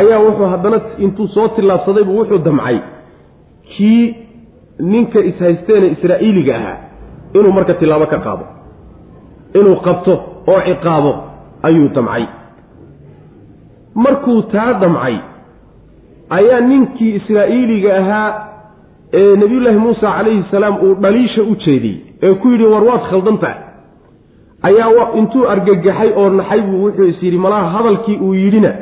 ayaa wuxuu haddana intuu soo tillaabsadaybu wuxuu damcay kii ninka ishaysteene israa'iiliga ahaa inuu marka tilaabo ka qaado inuu qabto oo ciqaabo ayuu damcay. Markuu taa damcay ayaa ninkii israa'iiliga ahaa ee nebiyullaahi muusa calayhi salaam uu dhaliisha u jeediyey ee ku yidhi war waad khaldan tahay. Ayaa intuu argagaxay oo naxay buu wuxuu is yidhi malaha hadalkii uu yidhina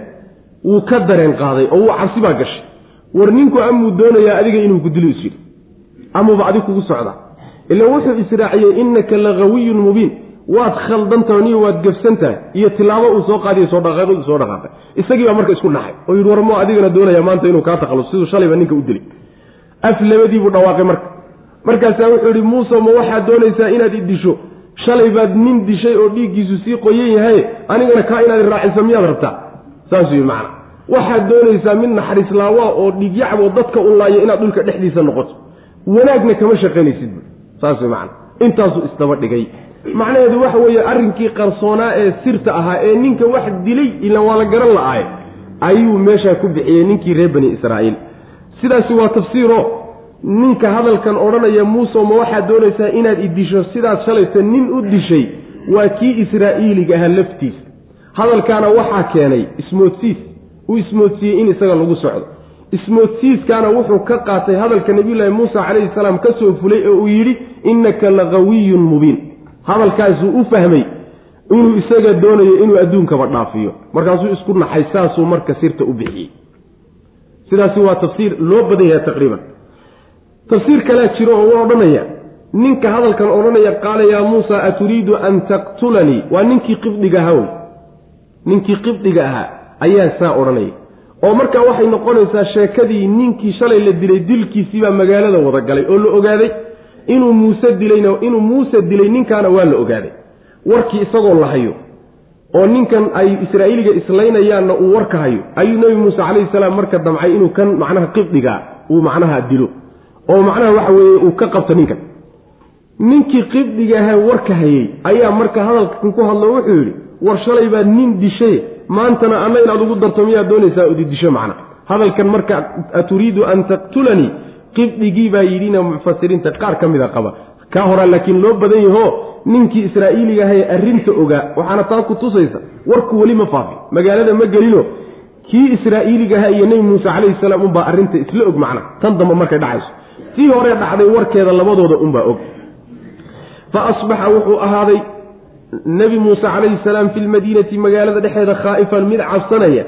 wuu ka dareen qaaday oo wuu cabsi baa gashay. War ninku amuu doonayaa adiga inuu ku dilo is yidhi. Amuuba adig kugu socdaa. Ila wuxuu israaciyey innaka lagawiyun mubiin waad khaldantaho niyo waad gefsan tahay iyo tilaabo uu soo qaadiyo soo dhaqaaqay soo dhaqaaqay. Isagii baa marka isku naxay oo yidhi war adigana doonaya maanta inuu kaa takhalus siduu shalayba ninka u dilay. Af labadiibuu dhawaaqay marka. Markaasaa wuxuu yidhi muuse ma waxaad doonaysaa inaad i disho? Shalay baad nin dishay oo dhiiggiisu sii qoyan yahay anigana kaa inaad raaciso miyaad rabtaa? Saas wey macana waxaad doonaysaa mid naxariis laawaa oo dhiigyacboo dadka u laayo inaad dhulka dhexdiisa noqoto. Wanaagna kama shaqaynaysid bu saas wey macana intaasuu isdaba dhigay macnaheedu waxa weeye arrinkii qarsoonaa ee sirta ahaa ee ninka wax dilay ilan waa la garan la-aaye ayuu meeshaa ku bixiyey ninkii reer bani israa'iil. Sidaasi waa tafsiiro. Ninka hadalkan odhanaya muuse ma waxaad doonaysaa inaad i disho? Sidaad shalayta nin u dishay waa kii israa'iiliga ahaa laftiisa hadalkaana waxaa keenay ismoodsiis. Uu ismoodsiiyey in isaga lagu socdo. Ismoodsiiskaana wuxuu ka qaatay hadalka nabiyullaahi muusa calayhi salaam ka soo fulay oo uu yidhi innaka laqawiyun mubiin hadalkaasuu u fahmay inuu isaga doonayo inuu adduunkaba dhaafiyo. Markaasuu isku naxay saasuu marka sirta u bixiyey. Sidaasi waa tafsiir loo badan yahay taqriiban. Tafsiir kalea jiro oo u odhanaya ninka hadalkan odhanaya qaala yaa muusa aturiidu an taqtulanii? Waa ninkii qibdiga ahaa wey. Ninkii qibdiga ahaa ayaa saa odhanaya. Oo markaa waxay noqonaysaa sheekadii ninkii shalay la dilay dilkiisiibaa magaalada wada galay oo la ogaaday inuu muuse dilayna inuu muuse dilay ninkaana waa la ogaaday. Warkii isagoo la hayo oo ninkan ay israa'iiliga islaynayaanna uu warka hayo ayuu nebi muuse calayhi salaam marka damcay inuu kan macnaha qibdigaa uu macnaha dilo oo macnaha waxa weeye uu ka qabto ninkan. Ninkii qibdiga ahaa warka hayey ayaa marka hadalkan ku hadlo wuxuu yidhi war shalay baad nin dishay maantana anna inaad ugu darto miyaad doonaysaa idi disho macna. Hadalkan marka aturiidu an taqtulanii qibdigii baa yidhina mufasiriinta qaar ka mida qaba. Kaa horaa laakiin loo badan yaho ninkii israa'iiliga ahaye arrinta ogaa waxaana taa ku tusaysa warku weli ma faafin magaalada ma gelino kii israa'iiliga ahaa iyo nebi muuse calayhi salaam unbaa arrinta isla og macna. Tan dambe markay dhacayso. Tii hore dhacday warkeeda labadooda unbaa og. Fa asbaxa wuxuu ahaaday nebi muuse calayhi salaam fi lmadiinati magaalada dhexeeda khaa'ifan mid cabsanaya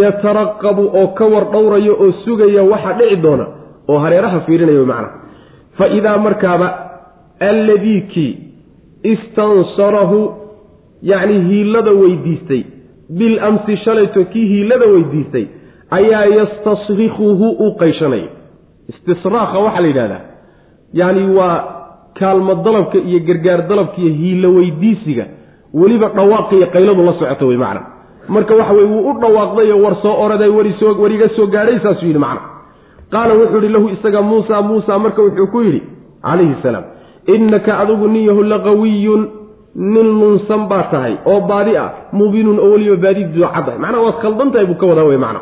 yataraqabu oo ka war dhowraya oo sugaya waxa dhici doona oo hareeraha fiirinaya macna. Fa idaa markaaba alladii kii istansarahu yacni hiilada weydiistay bil amsi shalayto kii hiilada weydiistay ayaa yastasrikuhu u qayshanaya istisraakha waxaa la yidhahdaa yacni waa kaalmo dalabka iyo gargaar dalabka iyo hiilo weydiisiga weliba dhawaaqiyo qayladu la socoto wey macna. Marka waxa weye wuu u dhawaaqdayo war soo oraday warisoo wariga soo gaadhay saasuu yidhi macna qaala wuxuu yidhi lahu isaga muusa muusa marka wuxuu ku yidhi calayhi salaam innaka adigu nin yahu laqawiyun nin lunsan baa tahay oo baadi ah mubiinun oo weliba baadidiido caddahay macnaha waad khaldan tahay buu ka wadaa wey macna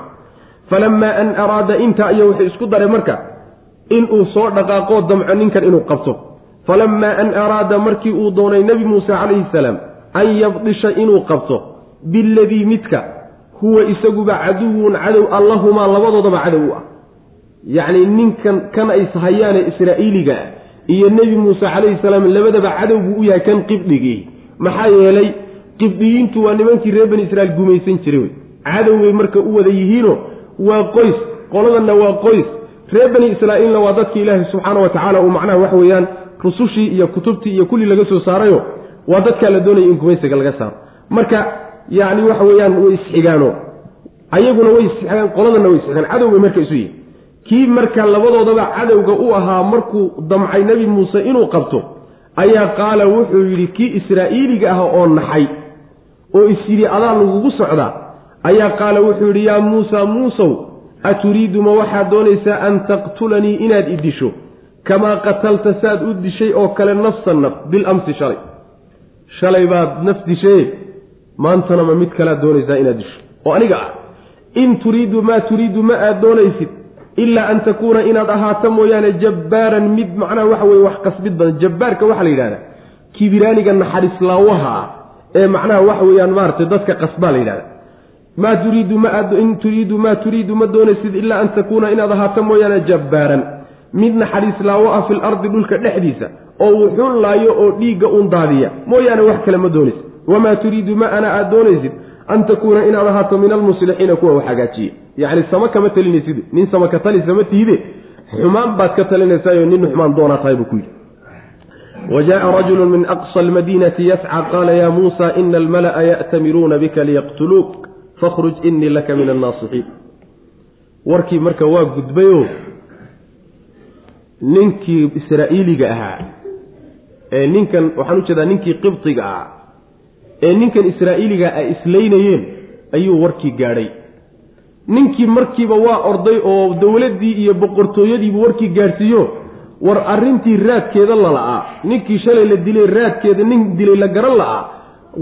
falamaa an araada intaa iyo wuxuu isku daray marka inuu soo dhaqaaqoo damco ninkan inuu qabto. Falamaa an araada markii uu doonay nebi muuse calayhi salaam an yabdisha inuu qabto biladii midka huwa isaguba caduwun cadow allahumaa labadoodaba cadow u ah yacni ninkan kan ay sahayaane israa'iiliga iyo nebi muuse calayhi salaam labadaba cadow buu u yahay kan qibdigii. Maxaa yeelay qibdiyiintu waa nimankii reer bani israiil gumaysan jiray wey. Cadowbay marka u wada yihiino waa qoys qoladanna waa qoys. Reer bani israa'iilna waa dadki ilaahi subxaana wa tacaala uu macnaha wax weeyaan rusushii iyo kutubtii iyo kulli laga soo saarayo waa dadkaa la doonaya in gumaysiga laga saaro. Marka yacni waxa weeyaan way isxigaano ayaguna way isxigaan qoladanna way isxigaan. Cadow bay marka isu yihiin kii marka labadoodaba cadowga u ahaa markuu damcay nebi muuse inuu qabto ayaa qaala wuxuu yidhi kii israa'iiliga ah oo naxay oo is yidhi adaa lagugu socdaa? Ayaa qaala wuxuu yidhi yaa muusa muusow aturiidu ma waxaad doonaysaa an taqtulanii inaad i disho? Kamaa qatalta saad u dishay oo kale nafsan naf bilamsi shalay. Shalay baad naf dishaye maantana ma mid kalaad doonaysaa inaad disho oo aniga ah. In turiidu maa turiidu ma aad doonaysid ilaa an takuuna inaad ahaato mooyaane jabbaaran mid macnaha waxa weye wax qasbid badan. Jabbaarka waxaa la yidhahdaa kibiraaniga naxariislaawaha ah ee macnaha waxa weeyaan maaratay dadka qasbaa la yidhahda maa turiidu ma in turiidu maa turiidu ma doonaysid ilaa an takuuna inaad ahaato mooyaane jabbaaran. Mid naxariislaawo ah fil ardi dhulka dhexdiisa oo wuxuun laayo oo dhiigga un daadiya. Mooyaane wax kale ma doonaysid. Wamaa turiidu ma ana aad doonaysid an takuuna inaad ahaato min almuslixiina kuwa wax hagaajiye yacni sama kama talinaysid nin sama ka tali sama tiide xumaan baad ka talinaysaayo nin xumaan doonaa tahay buu ku yidhi wajaءa rajulu min aqsa almadiinati yasca qaala ya muusa ina almala'a yaأtamiruuna bika liyaqtuluuk fakhruj inii laka min annaasixiin warkii marka waa gudbayo ninkii israa'iiliga ahaa ee ninkan waxaan u jeedaa ninkii qibtiga ahaa ee ninkan israa'iiliga ay islaynayeen ayuu warkii gaadhay. Ninkii markiiba waa orday oo dowladdii iyo boqortooyadiibu warkii gaadhsiiyo war arrintii raadkeeda lala'aa ninkii shalay la dilay raadkeeda nin dilay la garan la'aa.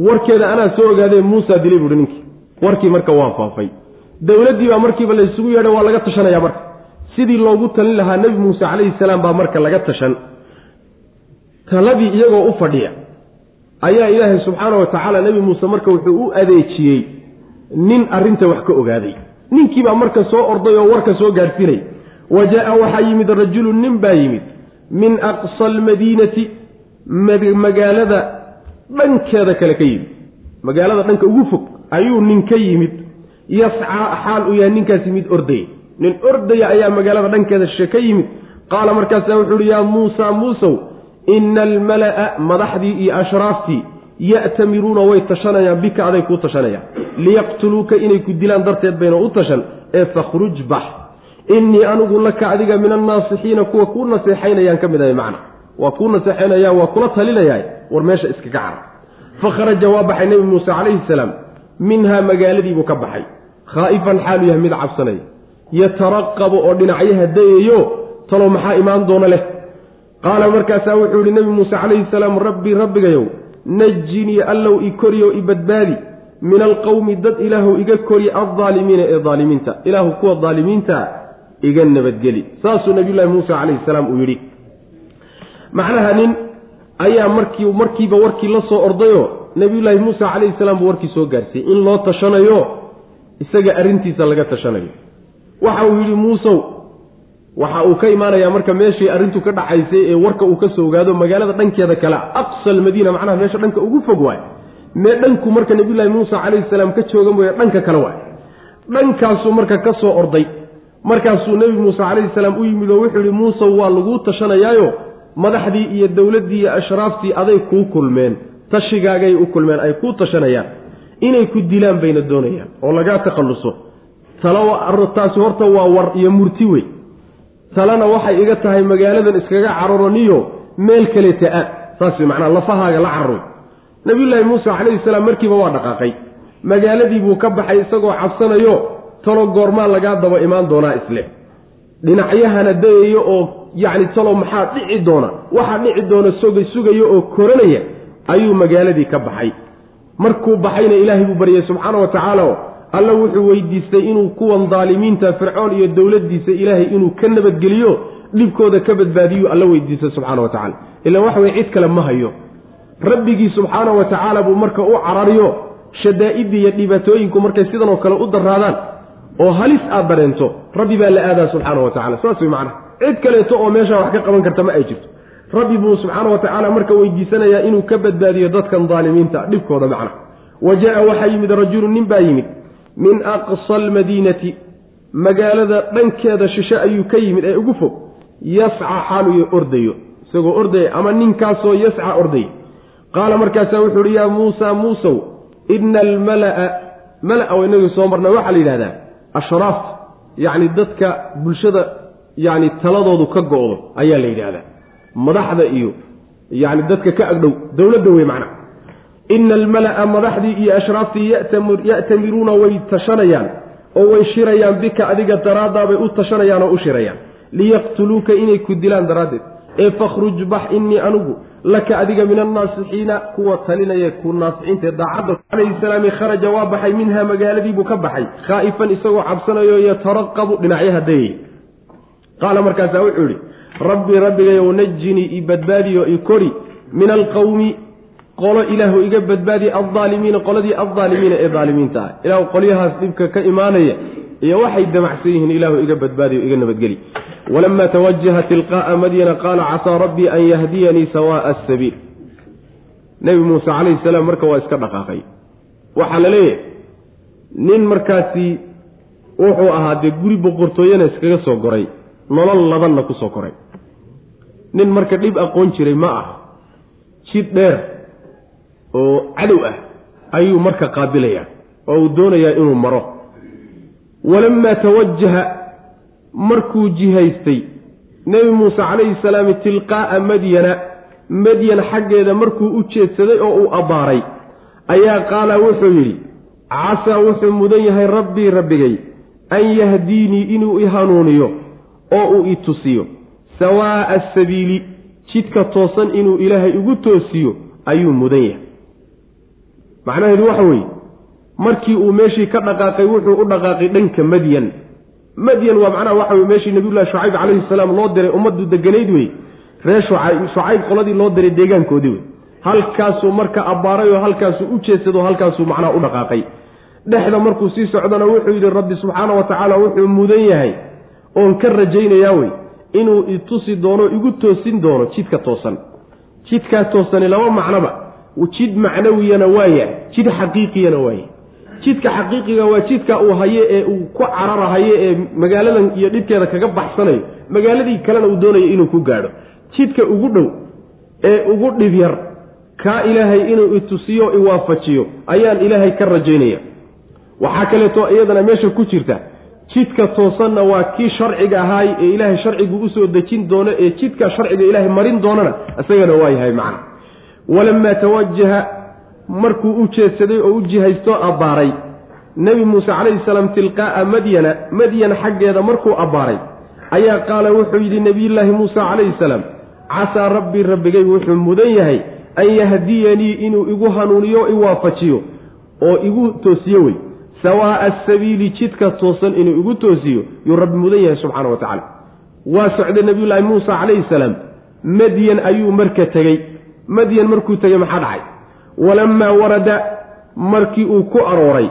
Warkeeda anaa soo ogaadee muusa dilay buuhi ninkii. Warkii marka waa faafay. Dowladdii baa markiiba la isugu yeedhay waa laga tashanayaa marka. Sidii loogu talin lahaa nebi muuse calayhi salaam baa marka laga tashan. Taladii iyagoo u fadhiya ayaa ilaahay subxaana wa tacaala nebi muuse marka wuxuu u adeejiyey nin arrinta wax ka ogaaday. Ninkiibaa marka soo orday oo warka soo gaadhsiinay wa jaa waxaa yimid rajulun nin baa yimid. Min aqsa almadiinati magaalada dhankeeda kale ka yimid. Magaalada dhanka ugu fog ayuu nin ka yimid. Yascaa xaal uu yahay ninkaasi mid ordaya nin ordaya ayaa magaalada dhankeeda shishe ka yimid. Qaala markaasaa wuxuu uhi yaa muusa muusow ina almala'a madaxdii iyo ashraaftii ya'tamiruuna way tashanayaan bika aday kuu tashanayaan. Liyaqtuluuka inay ku dilaan darteed bayna u tashan ee fakhruj bax. Innii anigu laka adiga min annaasixiina kuwa kuu naseexaynayaan ka mid ahay macna. Waa kuu naseexaynaya waa kula talinayaa war meesha iskaga cara fakharaja waa baxay nebi muuse calayhi salaam minhaa magaaladiibuu ka baxay. Khaa'ifan xaalu yahay mid cabsanaya. Yataraqabu oo dhinacyaha dayayo talow maxaa imaan doona leh qaala markaasaa wuxuu yihi nebi muuse calayhi salaam rabbii rabbigayow najinii allow i koriyo i badbaadi. Min alqowmi dad ilaahu iga kori aldaalimiina ee daalimiinta. Ilaahu kuwa daalimiintaa iga nabadgeli. Saasuu nabiyullaahi muuse calayhi salaam uu yidhi. Macnaha nin ayaa markii markiiba warkii la soo ordayoo nabiyullaahi muuse calayhi salaam buu warkii soo gaarsiiyey in loo tashanayo isaga arrintiisa laga tashanayo. Waxa uu yidhi muusow waxa uu ka imaanayaa marka meeshii arrintu ka dhacaysay ee warka uu ka soo ogaado magaalada dhankeeda kale aqsa almadiina macnaha meesha dhanka ugu fog waay. Mee dhanku marka nabiyullaahi muuse calayhi salaam ka jooga mooye dhanka kale waay. Dhankaasuu marka ka soo orday. Markaasuu nebi muuse calayhi salaam u yimid oo wuxuu yihi muusow waa laguu tashanayaayo? Madaxdii iyo dowladdii iyo ashraaftii aday kuu kulmeen. Tashigaagay u kulmeen ay kuu tashanayaan. Inay ku dilaan bayna doonayaan. Oo lagaa takhalluso. Taasi horta waa war iyo murti wey talena waxay iga tahay magaaladan iskaga cararoniyo meel kaleeta a. Saas wey macnaa lafahaaga la cararoy nabiyullaahi muuse calayhi salaam markiiba waa dhaqaaqay. Magaaladii buu ka baxay isagoo cabsanayo talo goormaa lagaa daba imaan doonaa isle dhinacyahana dayayo oo yacni talow maxaa dhici doona? Waxaa dhici doona soga sugayo oo koranaya ayuu magaaladii ka baxay. Markuu baxayna ilaahay buu baryay subxaana wa tacaala alla wuxuu weydiistay inuu kuwan daalimiinta fircoon iyo dowladdiisa ilaahay inuu ka nabadgeliyo dhibkooda ka badbaadiyu alla weydiistay subxaana wa tacala ilaan waxa weye cid kale ma hayo. Rabbigii subxaana wa tacaala buu marka u carariyo shadaa'idii iyo dhibaatooyinku markay sidanoo kale u daraadaan oo halis aad dareento rabbi baa la aadaa subxaana wa tacala saas way macnaha. Cid kaleeto oo meeshaa wax ka qaban karta ma ay jirto. Rabbi buu subxaana wa tacaala marka weydiisanayaa inuu ka badbaadiyo dadkan daalimiinta dhibkooda macna wa jaa waxaa yimid rajulun nin baa yimid min aqsa almadiinati magaalada dhankeeda shishe ayuu ka yimid ee ugu fog yasca xaaluyo ordayo. Isagoo ordaya ama ninkaasoo yasca ordaya qaala markaasaa wuxuu uhi yaa muusa muusow ina almalaa mala-a w inagii soo marna waxaa la yidhahdaa ashraafta yacni dadka bulshada yacni taladoodu ka go-do ayaa la yidhaahdaa madaxda iyo yacni dadka ka agdhow dowladda wey macna ina almala'a madaxdii iyo ashraaftii ya'tamiruuna way tashanayaan oo way shirayaan bika adiga daraaddaabay u tashanayaan oo u shirayaan. Liyaqtuluuka inay ku dilaan daraaddeed. Ee fakhruj bax innii anugu laka adiga min annaasixiina kuwa talinaya ku naasixiintae daacadda. Calayhi salaami kharaja waa baxay minha magaaladiibuu ka baxay. Khaa'ifan isagoo cabsanayo yataraqabu dhinacyaha dayay qaala markaasaa wuxuu idhi rabbi rabbigayow najinii i badbaadiyo i kori min alqawmi qolo ilaahu iga badbaadi aldaalimiina qoladii aldaalimiina ee daalimiinta ah. Ilaahu qolyahaas dhibka ka imaanaya iyo waxay damacsan yihiin ilaahu iga badbaadiyo iga nabadgeli. Walama tawajaha tilqaa'a madyana qaala casaa rabbii an yahdiyanii sawa'a asabiil nebi muuse calayhi salaam marka waa iska dhaqaaqay. Waxaa la leeyahay nin markaasi wuxuu ahaa dee guri boqortooyana iskaga soo goray nolol labanna ku soo koray. Nin marka dhib aqoon jiray ma ah jid dheer oo cadow ah ayuu marka qaabilayaa oo uu doonayaa inuu maro. Walamaa tawajaha markuu jihaystay nebi muuse calayhi salaam tilqaa'a madyana madyan xaggeeda markuu u jeedsaday oo uu abbaaray ayaa qaala wuxuu yidhi casaa wuxuu mudan yahay rabbii rabbigay an yahdiinii inuu i hanuuniyo oo uu i tusiyo. Sawaa'a asabiili jidka toosan inuu ilaahay igu toosiyo ayuu mudan yahay macnaheedu waxa weeye markii uu meeshii ka dhaqaaqay wuxuu u dhaqaaqay dhanka madyan madyan waa macnaha waxa weye meeshii nabiyullahi shucayb calayhi salaam loo diray ummaddu deganayd wey reer shucayb shucayb qoladii loo diray deegaankoodii wey halkaasuu marka abbaaray oo halkaasuu u jeedsado halkaasuu macnaha u dhaqaaqay. Dhexda markuu sii socdana wuxuu yidhi rabbi subxaana wa tacaala wuxuu mudan yahay oon ka rajaynayaa wey inuu itusi doono igu toosin doono jidka toosan. Jidkaa toosani laba macnoba jid macnawiyana waaya jid xaqiiqiyana waaya jidka xaqiiqiga waa jidka uu haye ee uu ku cararahayo ee magaaladan iyo dhibkeeda kaga baxsanayo magaaladii kalena uu doonayo inuu ku gaadho. Jidka ugu dhow ee ugu dhib yar kaa ilaahay inuu itusiyo iwaafajiyo ayaan ilaahay ka rajaynaya waxaa kaleeto iyadana meesha ku jirta jidka toosanna waa kii sharciga ahaay ee ilaahay sharcigu u soo dejin doono ee jidka sharciga ilaahay marin doonana isagana waa yahay macna walamaa tawajaha markuu u jeedsaday oo u jihaysto abbaaray nebi muuse calayhi salaam tilqaa'a madyana madyan xaggeeda markuu abbaaray ayaa qaala wuxuu yidhi nebiyullaahi muuse calayhi salaam casaa rabbii rabbigay wuxuu mudan yahay an yahdiyanii inuu igu hanuuniyo i waafajiyo oo igu toosiyo wey sawaa'a asabiili jidka toosan inuu igu toosiyo yuu rabbi mudan yahay subxaana wa tacaala waa socday nebiyullaahi muusa calayhi salaam madyan ayuu marka tegey madyan markuu tegey maxaa dhacay? Walammaa warada markii uu ku arooray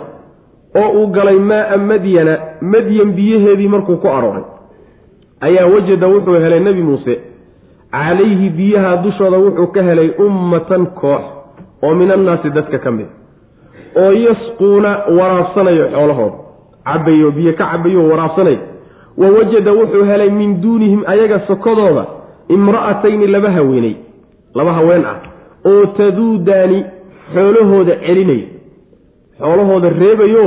oo uu galay maa'a madyana madyan biyaheedii markuu ku arooray ayaa wajada wuxuu helay nebi muuse. Calayhi biyaha dushooda wuxuu ka helay ummatan koox oo min annaasi dadka ka mid oo yasquuna waraabsanayo xoolahooda. Cabayo biyo ka cabayo waraabsanayo wa wajada wuxuu helay min duunihim ayaga sokodooda imra'atayni laba haweeney laba haween ah oo taduudaani xoolahooda celinaya. Xoolahooda reebayo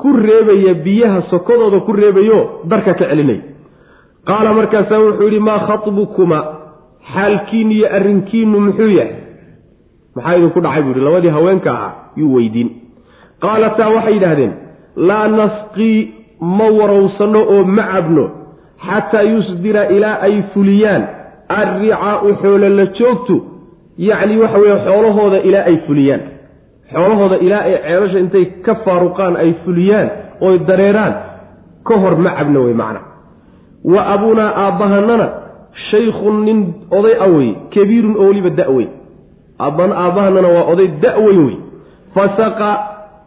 ku reebaya biyaha sokodooda ku reebayo darka ka celinaya. Qaala markaasaa wuxuu yidhi maa khatbukuma xaalkiinnu iyo arrinkiinnu muxuu yahay? Maxaa idinku dhacay buu yidhi labadii haweenka ahaa yuu weydiin. Qaalataa waxay yidhaahdeen laa nasqii ma warowsanno oo ma cabno xataa yusdira ilaa ay fuliyaan arricaau xoolo la joogtu yacni waxa weeye xoolahooda ilaa ay fuliyaan. Xoolahooda ilaa ay ceelasha intay ka faaruqaan ay fuliyaan oy dareeraan ka hor ma cabno wey macna. Wa abunaa aabbahanana shaykhun nin oday a wey kabiirun oo weliba aabbana aabbahanana waa oday da-weyn wey fasaqa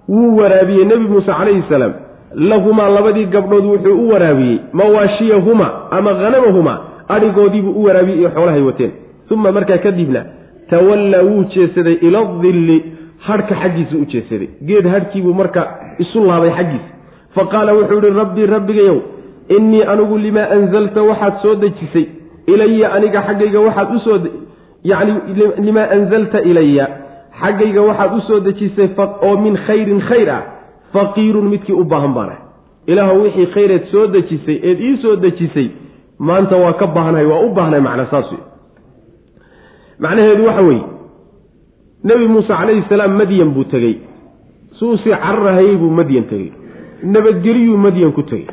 wuu waraabiyey nebi muuse calayhi salaam. Lahumaa labadii gabdhood wuxuu u waraabiyey mawaashiyahuma ama hanamahumaa adhigoodiibuu u waraabiyey iyo xoolahay wateen. Uma markaa kadibna tawallaa wuu jeesaday ila dilli hadhka xaggiisa u jeesaday. Geed hadhkiibuu marka isu laabay xaggiisa. Fa qaala wuxuu ihi rabbii rabbigayow innii anigu limaa anzalta waxaad soo dejisay ilaya aniga xaggayga waxaad u soo yacni limaa anzalta ilaya xaggayga waxaad u soo dejisay oo min khayrin khayr ah faqiirun midkii u baahan baan ah ilaahu wixii khayreed soo dejisay eed ii soo dejisay maanta waa ka baahnahay waa u baahnahay macna saas wey macnaheedu waxa weeye nebi muuse calayhi salaam madyan buu tegey. Suusii cararahayey buu madyan tegey. Nabadgeliyuu madyan ku tegey.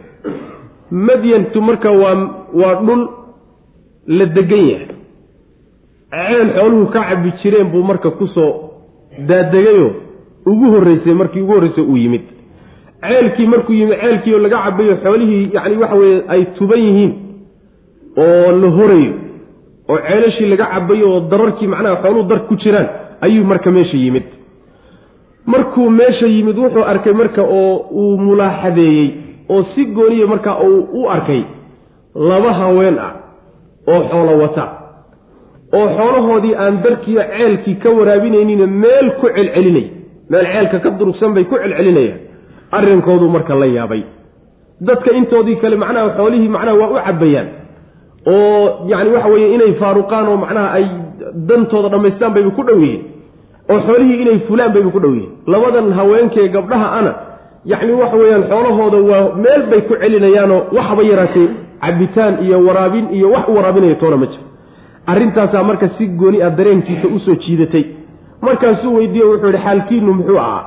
Madyantu marka waa waa dhul la degan yahay. Ceel xooluhu ka cabi jireen buu marka ku soo daadegayoo ugu horreysay markii ugu horreysay uu yimid. Ceelkii markuu yimid ceelkiioo laga cabayo xoolihii yacni waxa weeye ay tuban yihiin oo la horayo oo ceelashii laga cabayo oo dararkii macnaha xooluhu dar ku jiraan ayuu marka meesha yimid. Markuu meesha yimid wuxuu arkay marka oo uu mulaaxadeeyey oo si gooniya marka uu u arkay laba haween ah oo xoolo wata. Oo xoolahoodii aan darkiiyo ceelkii ka waraabinaynina meel ku celcelinay. Meel ceelka ka durugsan bay ku celcelinayaan. Arrinkoodu marka la yaabay. Dadka intoodii kale macnaha xoolihii macnaha waa u cabbayaan oo yacni waxa weeye inay faaruqaan oo macnaha ay dantooda dhammaystaan bayba ku dhow yihiin oo xoolihii inay fulaan bayba ku dhow yihiin. Labadan haweenkee gabdhaha ana yacni waxa weeyaan xoolahooda waa meel bay ku celinayaanoo waxba yaraatee cabitaan iyo waraabin iyo wax u waraabinaya toona ma jiro. Arrintaasaa marka si gooni ah dareenkiisa u soo jiidatay. Markaasuu weydiiye wuxuu yidhi xaalkiinu muxuu ahaa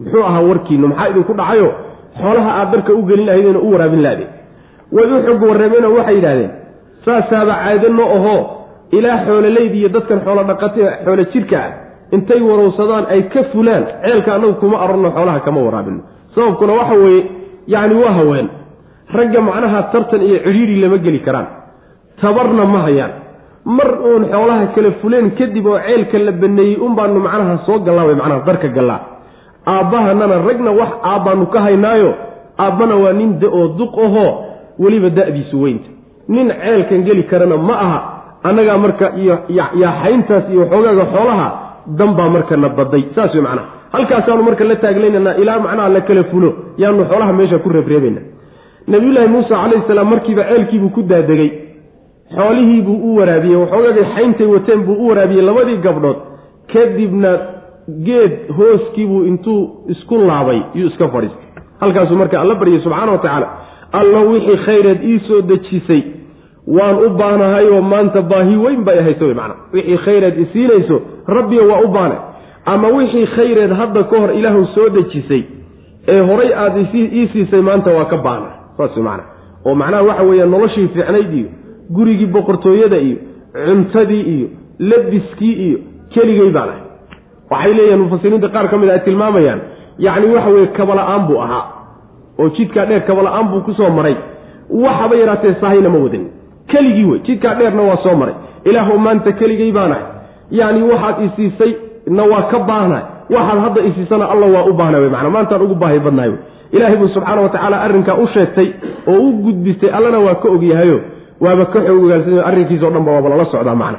muxuu ahaa warkiinu maxaa idinku dhacayo xoolaha aad darka u gelin lahaydeen u waraabin lahde way u xog warrameenoo waxay yidhahdeen saasaaba caadano ahoo ilaa xoololeyd iyo dadkan xoolo dhaqata xoolo jirka ah intay warowsadaan ay ka fulaan ceelka annagu kuma arorno xoolaha kama waraabino sababkuna waxa weeye yacni waa haween. Ragga macnaha tartan iyo cidhiidhi lama geli karaan. Tabarna ma hayaan. Mar uun xoolaha kala fuleen kadib oo ceelka la baneeyey unbaanu macnaha soo gallaa way macnaha darka gallaa. Aabbahanana ragna wax aabbaanu ka haynaayo. Aabbana waa nin da'oo duq ahoo weliba da-diisu weynta nin ceelkan geli karana ma aha annagaa marka iyo yaaxayntaas iyo xoogaaga xoolaha danbaa marka na baday. Saas wey macnaha halkaasaanu marka la taaglaynanaa ilaa macnaha la kala fulo yaanu xoolaha meesha ku reebreebayna nabiyullaahi muusa calayhi salaam markiiba ceelkiibuu ku daadegay xoolihii buu u waraabiyey waxoogagay xayntay wateen buu u waraabiyey labadii gabdhood. Kadibna geed hooskiibuu intuu isku laabay yuu iska fadhiistay. Halkaasuu marka alla baryay subxaana wa tacaala allo wixii khayreed ii soo dejisay. Waan u baanahayoo maanta baahi weyn bay ahayso macana wixii khayreed isiinayso rabbiyo waa u baanay ama wixii khayreed hadda ka hor ilaahu soo dejisay ee horay aada ii siisay maanta waa ka baana. Saas macana oo macnaha waxa weeye noloshii fiicnayd iyo gurigii boqortooyada iyo cuntadii iyo labiskii iyo keligay baan ahay waxay leeyihiin mufasiriinta qaar ka mid a ay tilmaamayaan. Yacni waxa weeye kabala-aan buu ahaa oo jidkaa dheer kabala-aan buu ku soo maray. Waxaba yaraatee sahayna ma wadan keligii wey jidkaa dheerna waa soo maray. Ilaahu maanta keligay baanahay yacni waxaad isiisay waa ka baahnahay. Waxaad hadda isiisana alla waa u baahna wey maanaa maantaan ugu baahi badnahay wey. Ilaahay buu subxaana wa tacaala arrinkaa u sheegtay oo u gudbistay allana waa ka ogyahayo waaba ka xoog ogaalsan arrinkiisao dhan ba waaba lala socdaa macna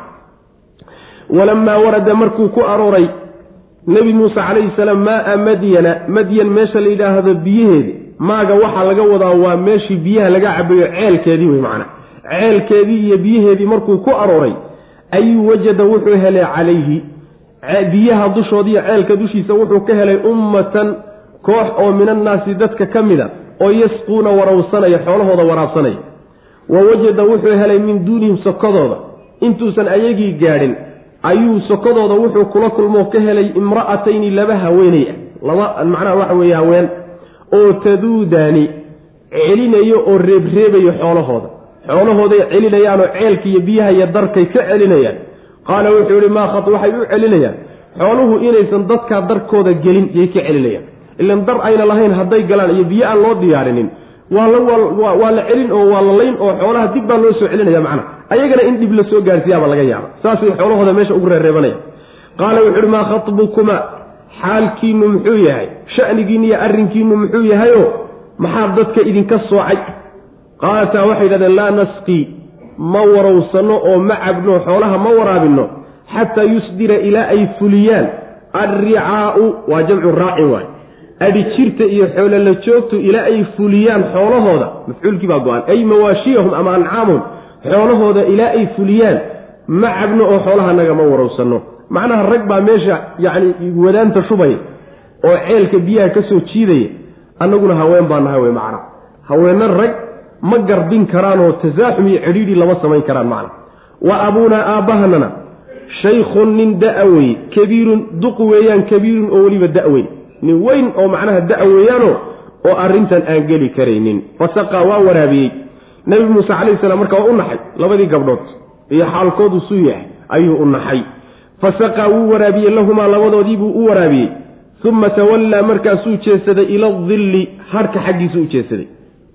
walamaa warada markuu ku arooray nebi muuse calayhi salaam maaa madyana madyan meesha la yidhaahdo biyaheedi maaga waxaa laga wadaa waa meeshii biyaha laga cabayo ceelkeedii wey macna ceelkeedii iyo biyaheedii markuu ku arooray ayuu wajada wuxuu helay calayhi. Biyaha dushoodiiyo ceelka dushiisa wuxuu ka helay ummatan koox oo min annaasi dadka ka mida oo yasquuna warawsanaya xoolahooda waraabsanaya. Wa wajada wuxuu helay min duunihim sokodooda intuusan ayagii gaadhin ayuu sokodooda wuxuu kula kulmoo ka helay imra'atayni laba haweeney ah. Laba macnaha waxa weeye haween oo taduudaani celinayo oo reebreebayo xoolahooda. Xoolahooday celinayaanoo ceelka iyo biyaha iyo darkay ka celinayaan. Qaala wuxuu yihi maa khat waxay u celinayaan. Xooluhu inaysan dadkaa darkooda gelin yay ka celinayaan. Ilan dar ayna lahayn hadday galaan iyo biyo aan loo diyaarinin. Waa la celin oo waa la layn oo xoolaha dib baa loo soo celinaya macna. Ayagana in dhib la soo gaarsiiyaaba laga yaaba saasay xoolahooda meesha ugu reereebanaya qaala wuxu uhi maa khatbukuma xaalkiinu muxuu yahay shanigiinu iyo arrinkiinu muxuu yahayo maxaa dadka idinka soocay? Qaalataa waxay yidhahdeen laa nasqii ma warowsanno oo ma cabno xoolaha ma waraabinno xataa yusdira ilaa ay fuliyaan. Alricaau waa jamcu raacin waay. Adhijirta iyo xoolala joogtu ilaa ay fuliyaan xoolahooda mafcuulkii baa go-an ay mawaashiyahum ama ancaamahum xoolahooda ilaa ay fuliyaan ma cabno oo xoolahanaga ma warowsanno macnaha rag baa meesha yacni wadaanta shubaya oo ceelka biyaha ka soo jiidaya annaguna haween baa nahay wey macna. Haweenna rag ma garbin karaanoo tasaaxum iyo cidhiidhi lama samayn karaan macna. Wa abuunaa aabbahanana shaykhun nin da'a weye kabiirun duq weeyaan kabiirun oo weliba da-weyn nin weyn oo macnaha da- weeyaano oo arrintan aan geli karaynin. Fasaqaa waa waraabiyey. Nebi muuse calayhi salaam marka waa u naxay labadii gabdhood iyo xaalkoodu suu yahay ayuu u naxay fasaqaa wuu waraabiyey lahumaa labadoodiibuu u waraabiyey. uma tawallaa markaasuu jeesaday ila dilli harhka xaggiisu u jeesaday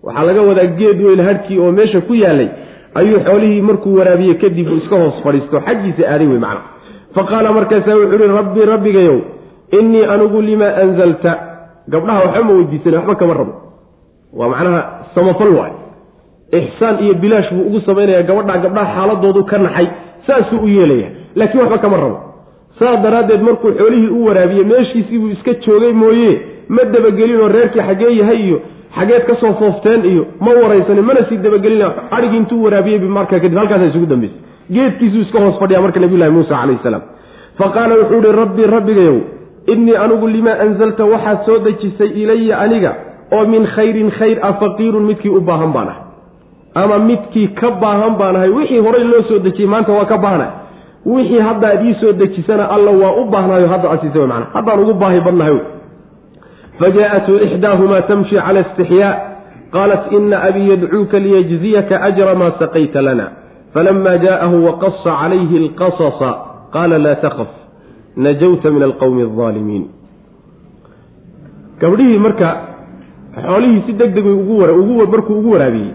waxaa laga wadaa geed weyn harhkii oo meesha ku yaalay ayuu xoolihii markuu waraabiyey kadib uu iska hoos fadhiisto xaggiisa aaday wey macna fa qaala markaasaa wuxuu ihi rabbii rabbigayow innii anigu limaa anzalta gabdhaha waxba ma weydiisana waxba kama rabo waa macnaha samafal waay ixsaan iyo bilaash buu ugu samaynaya gabadhaa gabdhaha xaaladoodu ka naxay saasuu u yeelaya laakiin waxba kama rabo. Saas daraaddeed markuu xoolihii u waraabiyey meeshiisiibuu iska joogay mooye ma dabagelinoo reerkii xaggee yahay iyo xageed ka soo foofteen iyo ma waraysanin mana sii dabagelina adhigii intuu waraabiyey marka kadib halkaasa isugu dambeysay. Geedkiisuu iska hoos fadhiya marka nabiyulahi muusa calayhi salaam. Fa qaala wuxuu ihi rabbii rabbigayow innii anugu limaa anzalta waxaad soo dejisay ilaya aniga oo min khayrin khayr ah faqiirun midkii u baahan baan ahay. Ama midkii ka baahan baan ahay wixii horay loo soo dejiyey maanta waa ka baahnahay wixii hadda ad ii soo dejisana alla waa u baahnaayo hadda asiisa w mana haddaan ugu baahi badnahay wy fajaaءatuu ixdaahumaa tamshi cala istixyaa. Qaalat ina abii yadcuuka liyajziyaka ajra maa saqayta lana. Falama jaءahu waqasa calayhi alqasasa qaala laa taqaf. Najawta min alqowmi alaalimiin gabdhihii marka xoolihii si deg deg markuu ugu waraabiyey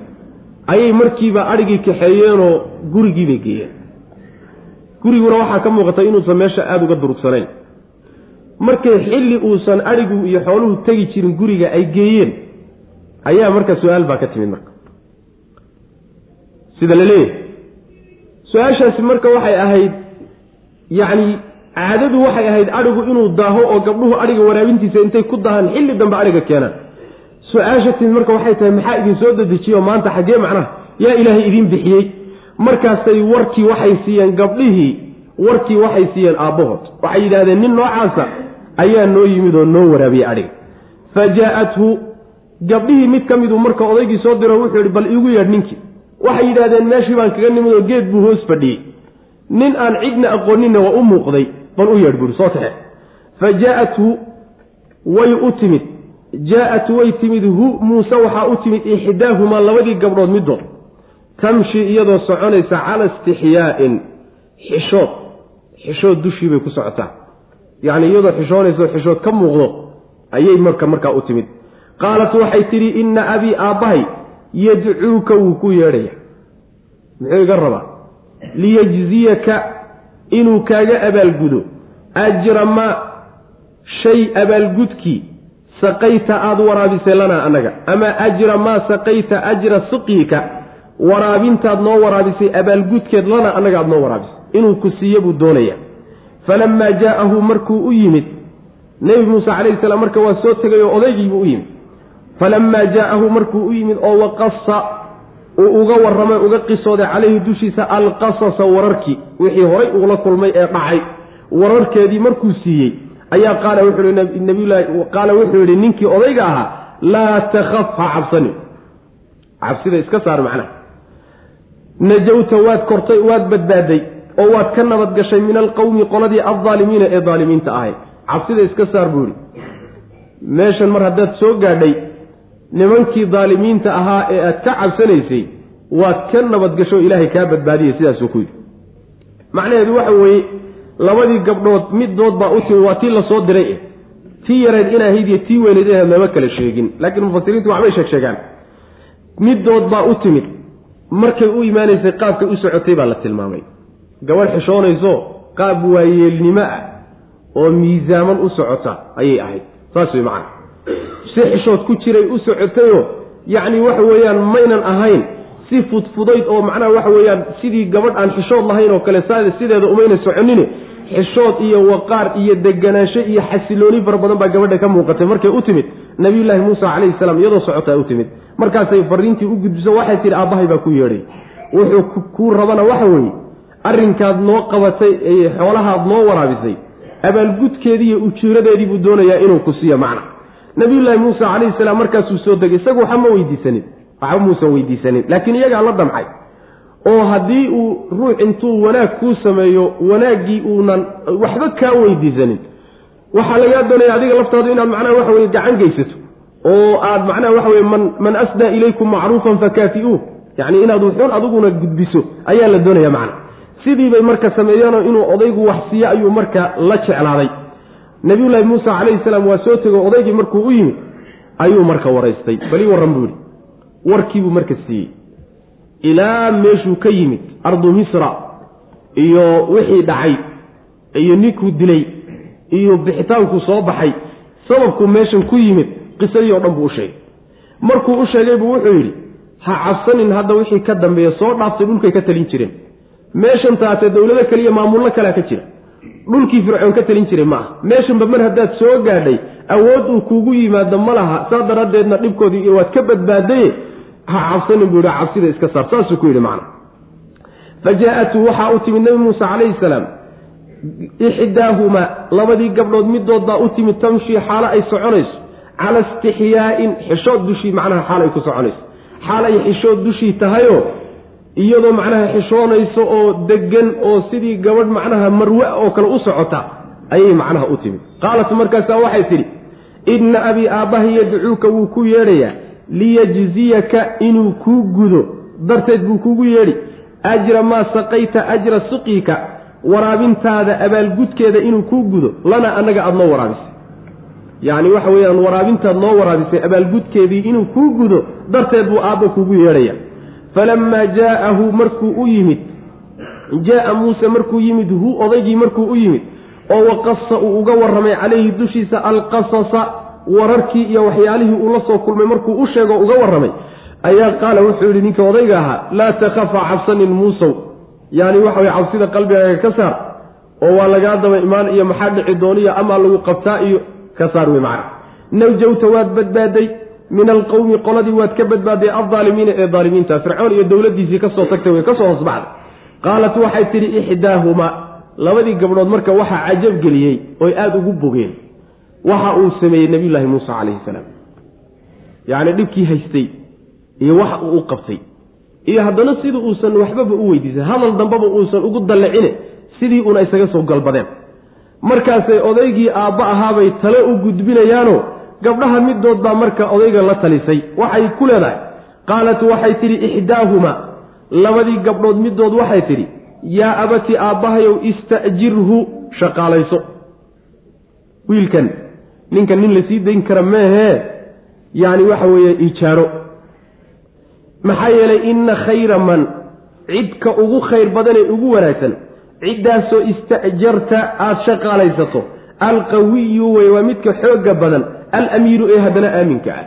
ayay markiiba adrhigii kaxeeyeenoo gurigiibay geeyeen guriguna waxaa ka muuqata inuusan meesha aada uga durugsanayn. Markay xilli uusan adhigu iyo xooluhu tegi jirin guriga ay geeyeen ayaa marka su'aal baa ka timid marka. Sida la leeyahay. Su'aashaasi marka waxay ahayd yacni caadadu waxay ahayd adhigu inuu daaho oo gabdhuhu adhiga waraabintiisa intay ku dahaan xilli dambe adhiga keenaan. Su'aasha timid marka waxay tahay maxaa idin soo dedejiyo maanta xaggee macnaha? Yaa ilaahay idiin bixiyey markaasay warkii waxay siiyeen gabdhihii warkii waxay siiyeen aabbahood. Waxay yidhahdeen nin noocaasa ayaa noo yimid oo noo waraabiyey adhiga fa jaa-athu gabdhihii mid ka miduu marka odaygii soo diro wuxuu yidhi bal iigu yeedh ninkii waxay yidhahdeen meeshii baan kaga nimid oo geed buu hoos fadhiyey. Nin aan cidna aqooninna waa u muuqday bal u yeedh buuri soo taxe. Fa jaa-athu way u timid. Jaa-at way timid hu muuse waxaa u timid ixdaahumaa labadii gabdhood middood tamshi iyadoo soconaysa cala istixyaa'in. Xishood xishood dushii bay ku socotaa. Yacni iyadoo xishoonayso xishood ka muuqdo ayay marka markaa u timid. Qaalat waxay tidhi inna abii aabbahay yadcuuka wuu ku yeedhaya. Muxuu iga rabaa? Liyajziyaka inuu kaaga abaalgudo. Ajra maa shay abaalgudkii saqayta aada waraabisay lanaa annaga. Ama ajra maa saqayta ajra siqyika waraabintaad noo waraabisay abaalgudkeed lanaa annaga aada noo waraabisay. Inuu ku siiyo buu doonaya falamaa jaa'ahu markuu u yimid nebi muuse calayhi salaam marka waa soo tegay oo odaygiibuu u yimid. Falamaa jaa'ahu markuu u yimid oo waqasa uu uga warramay uga qisooday calayhi dushiisa alqasasa wararkii. Wixii horay ugula kulmay ee dhacay. Wararkeedii markuu siiyey ayaa qaala wuxuu nabiylahi qaala wuxuu yidhi ninkii odayga ahaa laa takhaf ha cabsani. Cabsida iska saar macnaha najawta waad kortay waad badbaaday oo waad ka nabad gashay min alqowmi qoladii aldaalimiina ee daalimiinta ahayd. Cabsida iska saar buu yidhi. Meeshan mar haddaad soo gaadhay nimankii daalimiinta ahaa ee aad ka cabsanaysay waad ka nabadgasho ilaahay kaa badbaadiyay sidaasuu ku yidhi. Macnaheedu waxa weeye labadii gabdhood middood baa u timi waa tii la soo diray eh. Tii yareed inahayd iyo tii weyneyd inahayd lama kala sheegin. Laakiin mufasiriintu waxbay sheeg sheegaan middood baa u timid markay u imaanaysay qaabkay u socotay baa la tilmaamay. Gabadh xishoonayso qaab waayeelnimo ah oo miisaaman u socota ayay ahayd. Saas wey macana si xishood ku jiray u socotayoo yacni waxa weeyaan maynan ahayn si fudfudayd oo macnaha waxa weeyaan sidii gabadh aan xishood lahayn oo kale sideeda umayna soconine xishood iyo waqaar iyo deganaansho iyo xasilooni fara badan baa gabadha ka muuqatay. Markay u timid nabiyullaahi muusa calayhi salaam iyadoo socotaa u timid. Markaasay fariintii u gudbiso waxay tihi aabbahay baa ku yeedhay. Wuxuu kuu rabana waxa weeye arrinkaad noo qabatay xoolahaad noo waraabisay abaalgudkeedii iyo ujiiradeedii buu doonayaa inuu ku siiyo macna. Nabiyullaahi muusa calayhi salaam markaasuu soo degay. Isagu waxa ma weydiisanin waxba muusan weydiisanin laakiin iyagaa la damcay oo haddii uu ruux intuu wanaag kuu sameeyo wanaaggii uunan waxba kaa weydiisanin. Waxaa lagaa doonaya adiga laftaadu inaad macnaha waxa weye gacan geysato oo aad macnaha waxa weye man man asdaa ilaykum macruufan fakaafi-uu yacni inaad wuxuun adiguna gudbiso ayaa la doonaya macna. Sidii bay marka sameeyeenoo inuu odaygu wax siiyo ayuu marka la jeclaaday. Nabiyullaahi muusa calayhi salaam waa soo tego odaygii markuu u yimid ayuu marka waraystay. Bali warran buu yihi warkiibuu marka siiyey ilaa meeshuu ka yimid ardu misra iyo wixii dhacay iyo ninkuu dilay iyo bixitaankuu soo baxay sababkuu meeshan ku yimid qisadii oo dhan buu u sheegay. Markuu u sheegay buu wuxuu yidhi ha cabsanin hadda wixii ka dambeeya soo dhaaftay dhulkay ka talin jireen. Meeshan taatee dowlado kaliya maamullo kalea ka jira. Dhulkii fircoon ka talin jiray ma aha. Meeshanba mar haddaad soo gaadhay awood uu kuugu yimaado ma laha. Saa daraaddeedna dhibkoodii waad ka badbaadaye ha cabsanin buu yidhi cabsida iska saar saasuu ku yidhi macna. Fa jaa-atu waxaa u timid nebi muuse calayhi salaam ixdaahumaa labadii gabdhood midoodbaa u timid tamshii xaalo ay soconayso. Cala istixyaa'in xishood dushii macnaha xaal ay ku soconayso. Xaal ay xishood dushii tahayoo iyadoo macnaha xishoonayso oo degan oo sidii gabadh macnaha marwe oo kale u socota ayay macnaha u timid. Qaalat markaasaa waxay tidhi inna abii aabbaha yadcuuka wuu ku yeedhayaa liyajziyaka inuu kuu gudo. Darteed buu kugu yeedhi ajra maa saqayta ajra suqiika. Waraabintaada abaalgudkeeda inuu kuu gudo. Lana annaga aada noo waraabisay. Yacni waxa weeyaan waraabintaad noo waraabisay abaalgudkeedii inuu kuu gudo darteed buu aabba kugu yeedhaya. Falammaa jaa'ahu markuu u yimid jaa'a muuse markuu yimid hu odaygii markuu u yimid oo waqasa uu uga warramay calayhi dushiisa alqasasa wararkii iyo waxyaalihii uu la soo kulmay markuu u sheego uga warramay ayaa qaala wuxuu yidhi ninka odayga ahaa laa takhafa cabsanin muusow yani waxa weye cabsida qalbigaaga ka saar oo waa lagaa daba imaan iyo maxaa dhici dooniyo amaa lagu qabtaa iyo ka saar wey macna nawjawta waad badbaaday min alqowmi qoladii waad ka badbaaday aldaalimiina ee daalimiinta fircoon iyo dowladiisii ka soo tagtay way ka soo hoosbaxday qaalat waxay tidhi ixdaahumaa. Labadii gabdhood marka waxaa cajab geliyey oy aada ugu bogeen waxa uu sameeyey nabiyullaahi muuse calayhi salaam. Yacni dhibkii haystay iyo waxa uu u qabtay. Iyo haddana sidii uusan waxbaba u weydiisan hadal dambaba uusan ugu dallicine sidii una isaga soo galbadeen. Markaasay odaygii aabba ahaabay tale u gudbinayaano gabdhaha midood baa marka odayga la talisay waxay ku leedahay. Qaalat waxay tidhi ixdaahumaa labadii gabdhood midood waxay tidhi yaa abati aabbahayow ista'jirhu shaqaalayso. Wiilkan ninkan nin la sii dayn kara meehee yacni waxa weeye ijaaro. Maxaa yeelay inna khayra man cidka ugu khayr badanee ugu wanaagsan ciddaasoo ista'jarta aada shaqaalaysato alqawiyu wey waa midka xoogga badan alamiiru ee haddana aaminka ah.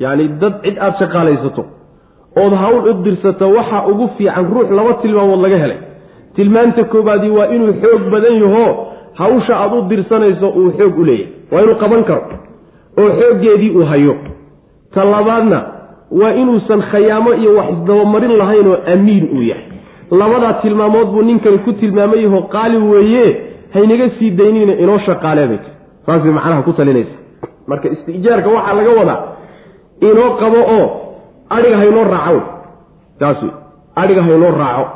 Yacni dad cid aada shaqaalaysato ood hawl u dirsato waxaa ugu fiican ruux laba tilmaamood laga helay. Tilmaanta koobaadii waa inuu xoog badan yaho hawsha aad u dirsanayso uu xoog u leeyahay. Waa inuu qaban karo oo xooggeedii uu hayo. Ta labaadna waa inuusan khayaamo iyo wax isdabamarin lahayn oo amiin uu yahay. Labadaa tilmaamood buu ninkani ku tilmaamay yaho qaali weeye haynaga sii daynina inoo shaqaaleebay saasay macnaha ku talinaysa marka istijaarka waxaa laga wadaa inoo qabo oo adhiga haynoo raaco taas adhiga haynoo raaco.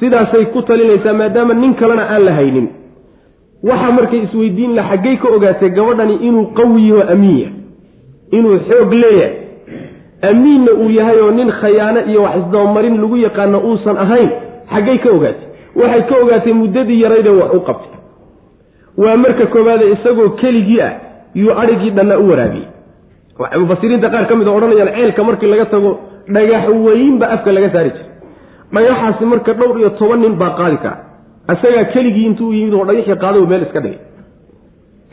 Sidaasay ku talinaysaa maadaama nin kalena aan la haynin waxaa markay isweydiin la xaggay ka ogaatay gabadhani inuu qawi yaho amiin yahay. Inuu xoog leeyahay. Amiinna uu yahay oo nin khayaano iyo wax isdabamarin lagu yaqaano uusan ahayn xaggay ka ogaatay. Waxay ka ogaatay muddadii yaraydee wax u qabtay. Waa marka koowaade isagoo keligii ah yuu adhigii dhanna u waraabiyey. Mufasiriinta qaar ka mid a odhanayaan ceelka markii laga tago dhagax weynba afka laga saari jiray. Dhagaxaasi marka dhowr iyo toban nin baa qaadi kara isagaa keligii intuu yimid oo dhagaxii qaada meel iska dhigay.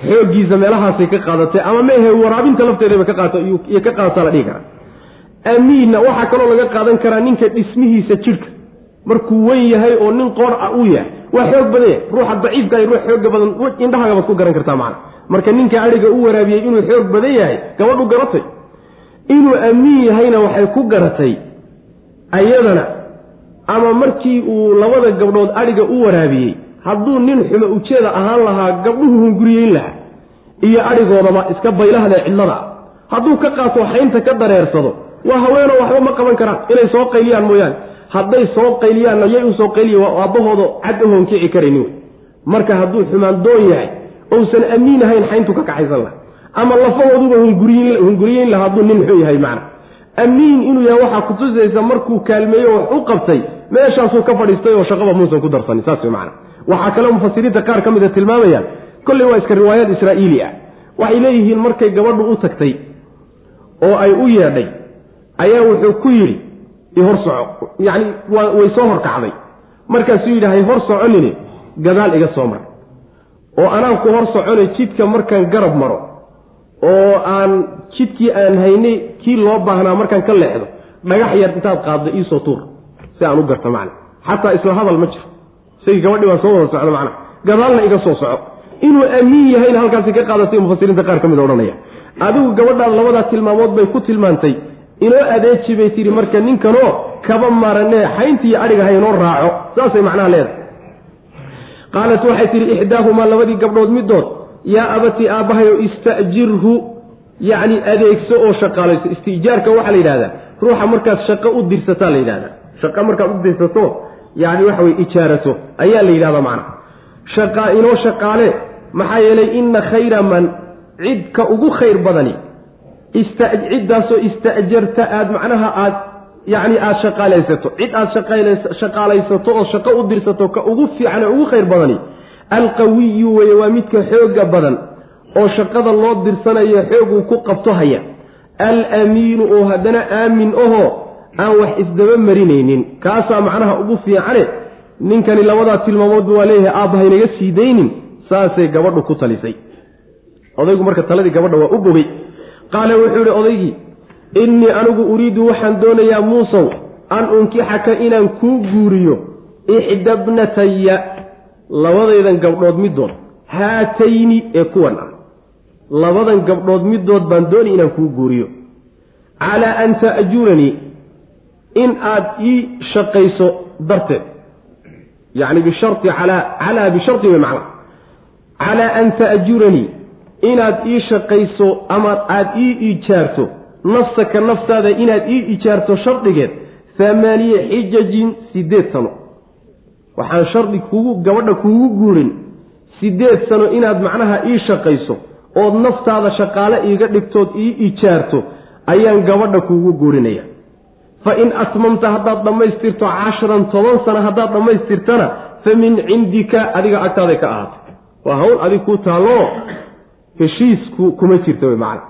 Xooggiisa meelahaasay ka qaadatay ama mehe waraabinta lafteedaba ka qaata iyo ka qaadataa la dhihi karaa amiinna waxaa kaloo laga qaadan karaa ninka dhismihiisa jidhka. Markuu wen yahay oo nin qoor ah uu yahay waa xoog badan yahay ruuxa daciifka iyo ruux xooga badan indhahagabaad ku garan kartaa macana marka ninka adhiga u waraabiyey inuu xoog badan yahay gabadhu garatay. Inuu amiin yahayna waxay ku garatay ayadana ama markii uu labada gabdhood adhiga u waraabiyey hadduu nin xumo ujeeda ahaan lahaa gabdhuhu hunguriyeyn lahaa. Iyo adhigoodaba iska baylahada cidlada hadduu ka qaato xaynta ka dareersado waa haweenoo waxba ma qaban karaan. Inay soo qayliyaan mooyaane. Hadday soo qayliyaanna yay u soo qayliya waa aabbahooda cad u karayni wey marka hadduu xumaan doon yahay ousan amiin ahayn xayntu ka kaxaysan laha ama lafahooduba hunguriyeyn laha hadduu nin muxuu yahay macna amiin inuu yahay waxaa kutusaysa markuu kaalmeeyo wax u qabtay meeshaasuu ka fadhiistay oo shaqaba muusan ku darsanin saas wey macana waxaa kaloo mufasiriinta qaar ka mida tilmaamayaan kolley waa iska riwaayaad israa'iili ah. Waxay leeyihiin markay gabadhu u tagtay oo ay u yeedhay ayaa wuxuu ku yidhi ihor soco yacni way soo horkacday. Markaasuu yidhi hay hor soconine gadaal iga soo mar. Oo anaan ku hor soconay jidka markaan garab maro oo aan jidkii aan haynay kii loo baahnaa markaan ka leexdo dhagax yar intaad qaadda iisoo tuur si aan u garta macna. Xataa isla hadal ma jiro. Isagii gabadhii soo wada socda macna. Gadaalna iga soo soco. Inuu amiin yahayna halkaasi ka qaadatay mufasiriinta qaar ka mid odhanaya. Adigu gabadhaan labadaa tilmaamood bay ku tilmaantay. Inoo adeeji bay tihi marka ninkanoo kaba maranee xayntiiyo adhiga haynoo raaco. Saasay macnaha leedahay. Qaalat waxay tihi ixdaahumaa labadii gabdhood midood yaa abati aabbahayo istajirhu yacni adeegso oo shaqaalayso. Istiijaarka waxaa la yidhahdaa ruuxa markaad shaqo u dirsataa la yidhahdaa. Shaqo markaad u dirsato yacni waxa weye ijaarato ayaa la yidhahdaa macna. Shaqaa inoo shaqaale maxaa yeelay inna khayra man cidka ugu khayr badani ciddaasoo ista'jarta aada macnaha aad yacni aada shaqaalaysato cid aada shaqaalaysato oo shaqo u dirsato ka ugu fiican ee ugu khayr badani alqawiyu weye waa midka xooga badan oo shaqada loo dirsanayo xooguu ku qabto haya. Alamiinu oo haddana aamin ahoo aan wax isdaba marinaynin. Kaasaa macnaha ugu fiicane ninkani labadaa tilmaamoodba waa leeyahay aabba haynaga sii daynin saasay gabadhu ku talisay. Odaygu marka taladii gabadha waa u bogay qaala wuxuu yidhi odaygii innii anigu uriidu waxaan doonayaa muusow an unkixaka inaan kuu guuriyo ixdabnataya labadaydan gabdhood middood haatayni ee kuwan ah labadan gabdhood middood baan doonay inaan kuu guuriyo. Calaa an ta'juranii in aad ii shaqayso darteed. Yacni bishari calaa calaa bisharti wey macna calaa an ta'juranii inaad ii shaqayso ama aada ii ijaarto nafsaka naftaada inaad ii ijaarto shardigeed hamaaniye xijajin sideed sano. Waxaan shardi kugu gabadha kuugu guurin sideed sano inaad macnaha ii shaqayso ood naftaada shaqaale iiga dhigtood ii ijaarto ayaan gabadha kuugu guurinaya. Fa in atmamta haddaad dhammaystirto casharan toban sano haddaad dhammaystirtana fa min cindika adiga agtaaday ka ahaatay. Waa hawl adig ku taallo heshiisku kuma jirta wey macana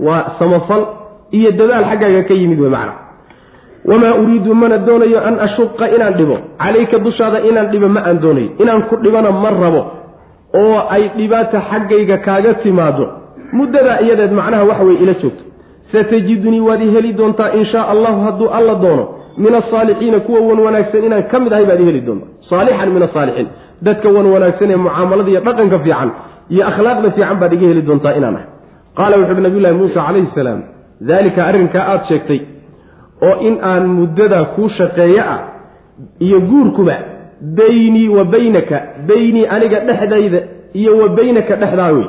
waa samafal iyo dadaal xaggaaga ka yimid wey macana wamaa uriidu mana doonayo an ashuqa inaan dhibo. Calayka dushaada inaan dhibo ma aan doonayo. Inaan ku dhibana ma rabo oo ay dhibaata xaggayga kaaga timaado muddadaa iyadeed macnaha waxa weye ila joogto. Satajidunii waad i heli doontaa in shaa allahu hadduu alla doono. Min asaalixiina kuwa wan wanaagsan inaan ka mid ahay baad i heli doontaa. Saalixan min asaalixiin dadka wan wanaagsan ee mucaamalada iyo dhaqanka fiican iyo akhlaaqda fiican baad iga heli doontaa inaan ahay. Qaala wuxu uhi nabiyulahi muusa calayhi salaam daalika arrinkaa aada sheegtay oo in aan muddada kuu shaqeeyo ah iyo guurkuba baynii wa baynaka baynii aniga dhexdayda iyo wa baynaka dhexdaa wey.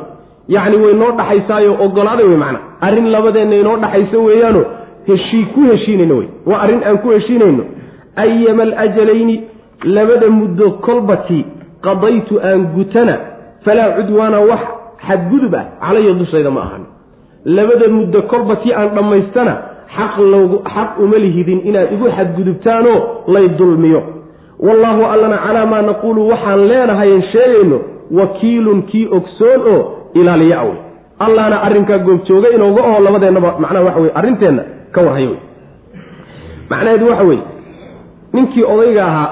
Yacni way noo dhaxaysaayo ogolaaday wey macna. Arrin labadeenna inoo dhaxayso weeyaano heshii ku heshiinayno wey. Waa arrin aan ku heshiinayno. Ayama alajalayni labada muddo kolbatii qadaytu aan gutana falaa cudwaana wax xadgudub ah calaya dushayda ma ahan. Labada muddo kolba tii aan dhammaystana xaq lgu xaq uma lihidin inaad igu xadgudubtaanoo lay dulmiyo wallaahu allana calaa maa naquulu waxaan leenahayen sheegayno wakiilun kii ogsoon oo ilaaliya awey allahna arrinkaa goobjooga inooga oho labadeennaba macnaha waxa weye arrinteenna ka warhayo wey macnaheedu waxa weeye ninkii odayga ahaa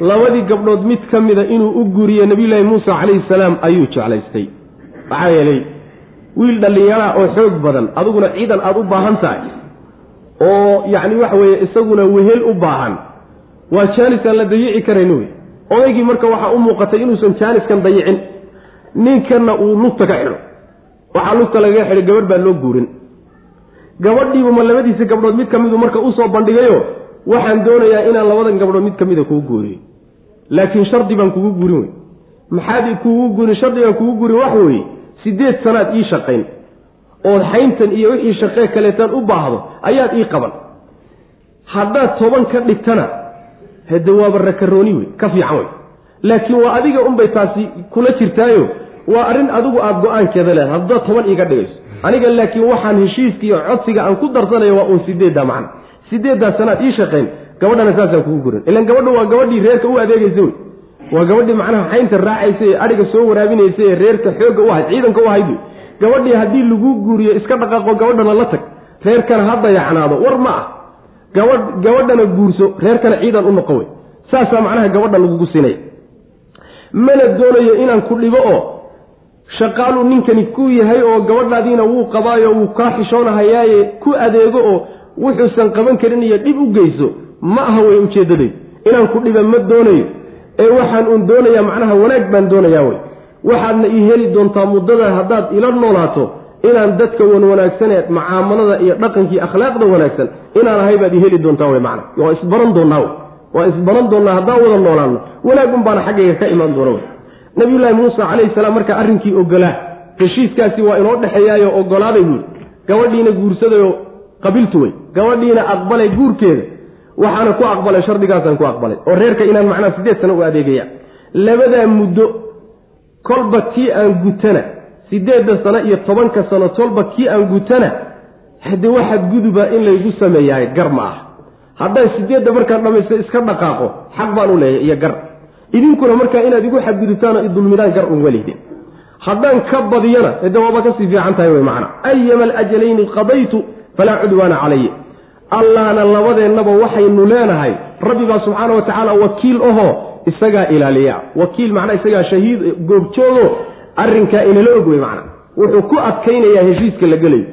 labadii gabdhood mid ka mida inuu u guriyo nabiyulaahi muusa calayhi salaam ayuu jeclaystay. Maxaa yeelay wiil dhallinyaraa oo xoog badan adiguna ciidan aada u baahan tahay oo yacni waxa weeye isaguna wehel u baahan waa jaaniskaan la dayici karayno wey odaygii marka waxaa u muuqatay inuusan jaaniskan dayicin ninkanna uu lugta ka xidho. Waxaa lugta lagaga xidhay gabadh baa loo guurin. Gabadhiibu ma labadiisa gabdhood mid ka midu marka u soo bandhigayo waxaan doonayaa inaan labadan gabdhood mid ka mida kuu guuriyo laakiin shardi baan kugu gurin wey maxaad kugu gurin shardi baan kugu gurin wax weeye sideed sanaad ii shaqayn. Ood xayntan iyo wixii shaqee kaleetaan u baahdo ayaad ii qaban. Haddaad toban ka dhigtana hade waaba rakarooni wey ka fiican wey. Laakiin waa adiga unbay taasi kula jirtaayo waa arrin adigu aada go'aankeeda leedahay haddaad toban iiga dhigayso aniga laakiin waxaan heshiiska iyo codsiga aan ku darsanayo waa uun sideedda macna sideeddaa sanaad ii shaqayn gabadhana saasaan kugu gurin ilan gabadha waa gabadhii reerka u adeegaysa wey. Waa gabadhii macnaha xaynta raacaysa ee adhiga soo waraabinaysa ee reerka xoogga u ahayd ciidanka u ahayd gabadhii haddii lagu guuriyo iska dhaqaaqo gabadhana la tag. Reerkana ha dayacnaado war ma ah gabadh gabadhana guurso reerkana ciidan u noqo wey saasaa macnaha gabadha lagugu sinaya mana doonayo inaan ku dhibo oo shaqaaluu ninkani ku yahay oo gabadhaadiina wuu qabaayo wuu kaa xishoonahayaaye ku adeego oo wuxuusan qaban karin iyo dhib u geyso ma aha wey ujeeddadaydu inaan ku dhiba ma doonayo. Ee waxaan uun doonayaa macnaha wanaag baan doonayaa wey waxaadna ii heli doontaa muddada haddaad ila noolaato inaan dadka wan wanaagsanee macaamalada iyo dhaqankii akhlaaqda wanaagsan inaan ahay baad ii heli doontaa wey macna. Waa isbaran doonnaa waa isbaran doonnaa haddaan wada noolaanno. Wanaag baana xaggayga ka imaan doona wey nabiyullaahi muusa calayhi salaam markaa arrinkii ogolaa heshiiskaasi waa inoo dhexeeyaayo ogolaaday buuri gabadhiina guursadayo qabiltu wey gabadhiina aqbalay guurkeeda. Waxaana ku aqbalay shardigaasaan ku aqbalay. Oo reerka inaan macnaha siddeed sano u adeegaya. Labadaa muddo kolba kii aan gutana siddeedda sano iyo tobanka sano tolba kii aan gutana haddee waxaad guduba in laygu sameeyahay gar ma ah haddaan sideedda markaan dhammaysto iska dhaqaaqo xaq baan u leeyahay iyo gar. Idinkuna markaa inaad igu xadgudubtaan oo idulmidaan gar un welidin haddaan ka badiyana ede waaba ka sii fiican tahay wey macana ayama alajalayni qadaytu falaa cudwaana calaya allaana labadeennaba waxaynu leenahay rabbi baa subxaana wa tacaala wakiil ahoo isagaa ilaaliya wakiil macnaa isagaa shahiid goobjoogo arrinkaa inala og wey macna wuxuu ku adkaynayaa heshiiska la gelayo.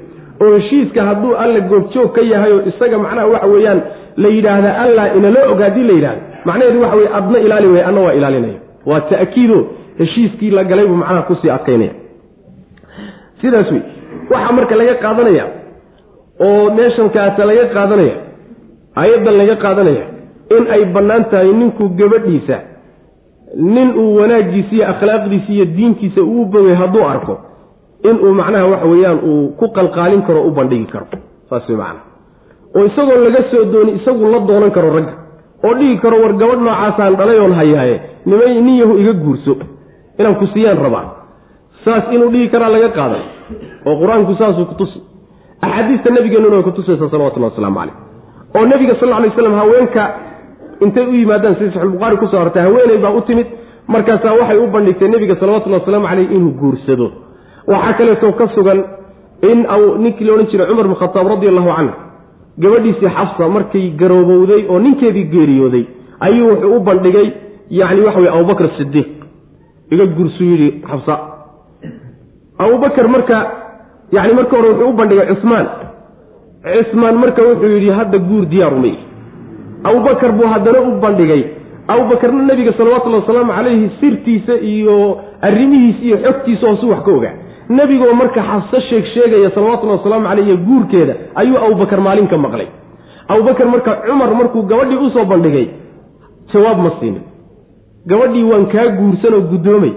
Oo heshiiska hadduu alla goobjoog ka yahay oo isaga macnaha waxa weeyaan la yidhaahda allah inala og haddii la yidhahda macnaheedu waxa weye adna ilaali wey anna waa ilaalinaya. Waa ta'kiido heshiiskii la galay buu macnaha ku sii adkaynaya. Sidaas wey waxaa marka laga qaadanaya oo meeshan kaasa laga qaadanaya ayaddan laga qaadanaya in ay bannaan tahay ninku gabadhiisa nin uu wanaaggiisa iyo akhlaaqdiisa iyo diinkiisa uu bogay hadduu arko inuu macnaha waxa weeyaan uu ku qalqaalin karo u bandhigi karo. Saas way macana oo isagoo laga soo dooni isagu la doonan karo ragga. Oo dhigi karo war gabadh noocaasaan dhalay oon hayaaye. Nimay nin yahu iga guurso. Inaan ku siiyaan rabaa. Saas inuu dhigi karaa laga qaaday. Oo qur'aanku saasuu kutusi axaadiista nabigeenuna way kutusaysaa salawatullahi wasalaamu caleyh oo nebiga sal lla lay slam haweenka intay u yimaadaan sida saxulbukhaari ku soo hortay haweeney baa u timid markaasaa waxay u bandhigtay nebiga salawatullahi wasalaamu caleyh inuu guursado. Waxaa kaleeto ka sugan in ninkii la odhan jiray cumar bin khataab radi allahu canhu gabadhiisii xafsa markay garoobowday oo ninkeedii geeriyooday ayuu wuxuu u bandhigay yacni waxa weye abubakr sidiiq iga guursuu yidhi xafsa. Abubakar marka yacni marka hore wuxuu u bandhigay cusmaan. Cismaan marka wuxuu yidhi hadda guur diyaarumay abubakar buu haddana u bandhigay. Abubakarna nebiga salawatullhi wasalaamu calayhi sirtiisa iyo arrimihiisa iyo xogtiisa hoosu wax ka ogaa. Nebigoo marka xafso sheeg sheegaya salawatullhi wasalaamu caleyh guurkeeda ayuu abubakar maalin ka maqlay. Abubakar marka cumar markuu gabadhii u soo bandhigay jawaab ma siinin. Gabadhii waan kaa guursanoo guddoomay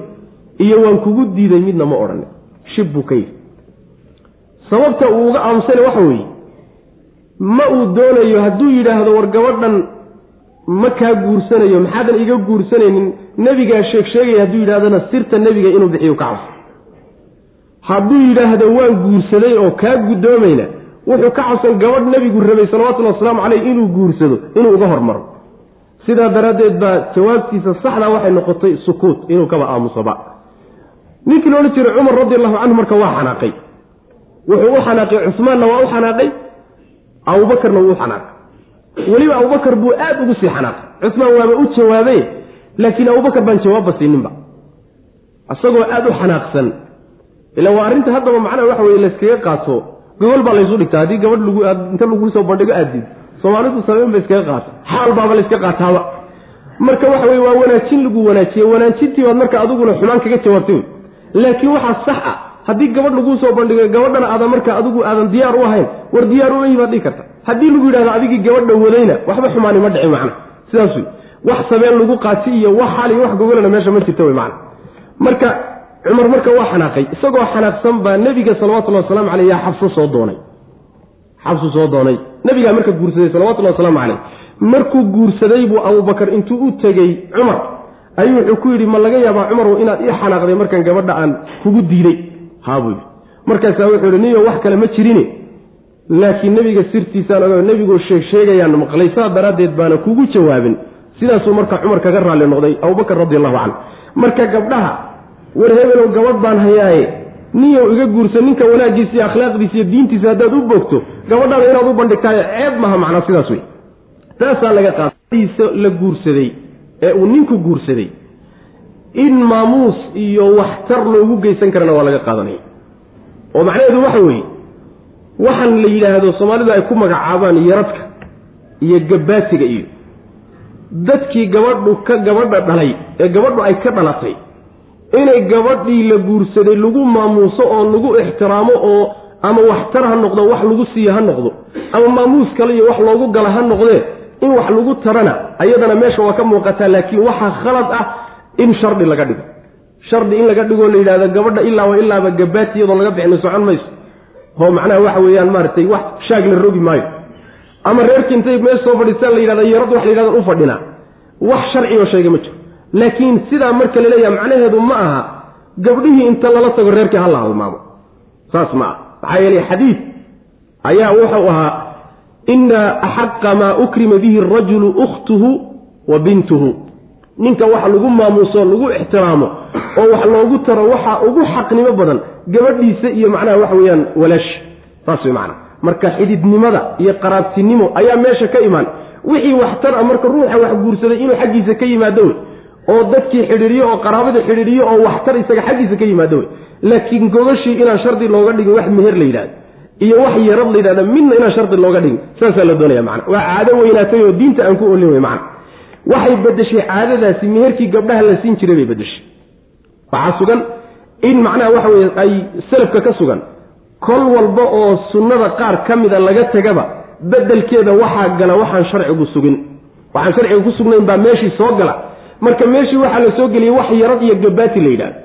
iyo waan kugu diiday midna ma odhanin. Shib buu ka yidhi. Sababta uu uga aamusana waxa weeye ma uu doonayo hadduu yidhaahdo war gabadhan ma kaa guursanayo maxaadan iga guursanaynin nebigaa sheeg sheegaya hadduu yidhahdana sirta nebiga inuu bixiyo ka cabso hadduu yidhaahdo waan guursaday oo kaa guddoomayna wuxuu ka cabsan gabadh nebigu rabay salawatullhi wasalaamu caleyh inuu guursado inuu uga hormaro. Sidaa daraaddeed baa jawaabtiisa saxdaa waxay noqotay sukuut inuu kaba aamusoba ninkii la odhan jiray cumar radi allahu canhu marka waa xanaaqay. Wuxuu u xanaaqay cusmaanna waa u xanaaqay abubakarna wuu xanaaqay weliba abubakar buu aad ugu sii xanaaqay cusmaan waaba u jawaabe laakiin abubakar baan jawaabba siininba. Isagoo aad u xanaaqsan. Ila waa arrinta haddaba macnaha waxa weye layskaga qaato gogol baa laysu dhigtaa. Haddii gabadh inta lagu soo bandhigo aadid soomaalidu sameyn ba iskaga qaata. Xaal baaba layska qaataaba. Marka waxa weye waa wanaajin lagu wanaajiye wanaajintii baad marka adiguna xumaan kaga jawaabtay. Laakiin waxaa sax ah haddii gabadh laguu soo bandhigay gabadhana aadan marka adigu aadan diyaar u ahayn war diyaar uma yimaad dhigi karta. Haddii lagu yidhahdo adigii gabadha wadayna waxba xumaani ma dhici macna. Sidaas wey wax sabeen lagu qaati iyo wax xal iyo wax gogolana meesha ma jirta wey macna. Marka cumar marka waa xanaaqay isagoo xanaaqsan baa nebiga salawatullahi wasalaamu caleyh yaa xabso soo doonay. Xabsu soo doonay. Nebigaa marka guursaday salawatullahi wasalaamu caleyh markuu guursaday buu abubakar intuu u tegey cumar ayuu wuxuu ku yidhi ma laga yaabaa cumarow inaad ii xanaaqday markaan gabadha aan kugu diiday haabuu markaasaa wuxuu yidhi niyo wax kale ma jirine laakiin nebiga sirtiisaan oga nebigoo sheeg sheegayaan maqlay saa daraaddeed baana kugu jawaabin. Sidaasuu marka cumar kaga raalli noqday abubakar radi allahu canhu. Marka gabdhaha war hebelow gabadh baan hayaaye. Niyow iga guursa ninka wanaaggiisa iyo akhlaaqdiisa iyo diintiisa haddaad u bogto gabadhaada inaad u bandhigtaayo ceeb maha macnaa sidaas wey taasaa laga qaadadiisa la guursaday ee uu ninku guursaday in maamuus iyo waxtar loogu geysan karana waa laga qaadanaya. oo macnaheedu waxa weeye waxaan la yidhaahdo soomaalidu ay ku magacaabaan yaradka iyo gabaatiga iyo dadkii gabadhu ka gabadha dhalay ee gabadhu ay ka dhalatay. Inay gabadhii la guursaday lagu maamuuso oo lagu ixtiraamo oo ama waxtar ha noqdo wax lagu siiyo ha noqdo ama maamuus kale iyo wax loogu gala ha noqdee in wax lagu tarana ayadana meesha waa ka muuqataa laakiin waxaa khalad ah in shardi laga dhigo. Shardi in laga dhigoo la yidhahdo gabadha ilaa wa ilaaba gabaati iyadoo laga bixina socon mayso. Oo macnaha waxa weeyaan maaragtay wax shaag la rogi maayo. Ama reerkii intay meel soo fadhiistaan la yidhahda yarad wax la yidhahda u fadhinaa. Wax sharcioo sheega ma jiro. Laakiin sidaa marka laleeyaha macnaheedu ma aha gabdhihii inta lala tago reerkii ha la halmaamo. Saas ma ah maxaa yeelay xadiid ayaa wuxuu ahaa ina axaqa maa ukrima bihi arajulu ukhtuhu wa bintuhu ninka wax lagu maamuuso lagu ixtiraamo oo wax loogu taro waxaa ugu xaqnimo badan gabadhiisa iyo macnaha waxa weeyaan walaashi saas wey macana marka xididnimada iyo qaraabtinimo ayaa meesha ka imaan. Wixii waxtar a marka ruuxa wax guursaday inuu xaggiisa ka yimaado wey oo dadkii xidhiiriyo oo qaraabada xidhiiriyo oo waxtar isaga xaggiisa ka yimaado wey laakiin gogashii inaan shardi looga dhigin wax meher la yidhahdo iyo wax yarad la yidhahda midna inaan shardi looga dhigin saasaa la doonaya macana waa caado weynaatay oo diinta aan ku olin wey macana waxay bedeshay caadadaasi meherkii gabdhaha la siin jiray bay bedeshay waxaa sugan in macnaha waxa weye ay salafka ka sugan kol walba oo sunnada qaar ka mida laga tegaba bedelkeeda waxaa gala waxaan sharcigu sugin. Waxaan sharciga ku sugnayn baa meeshii soo gala. Marka meeshii waxaa la soo geliyey wax yarad iyo gabaati la yidhahdo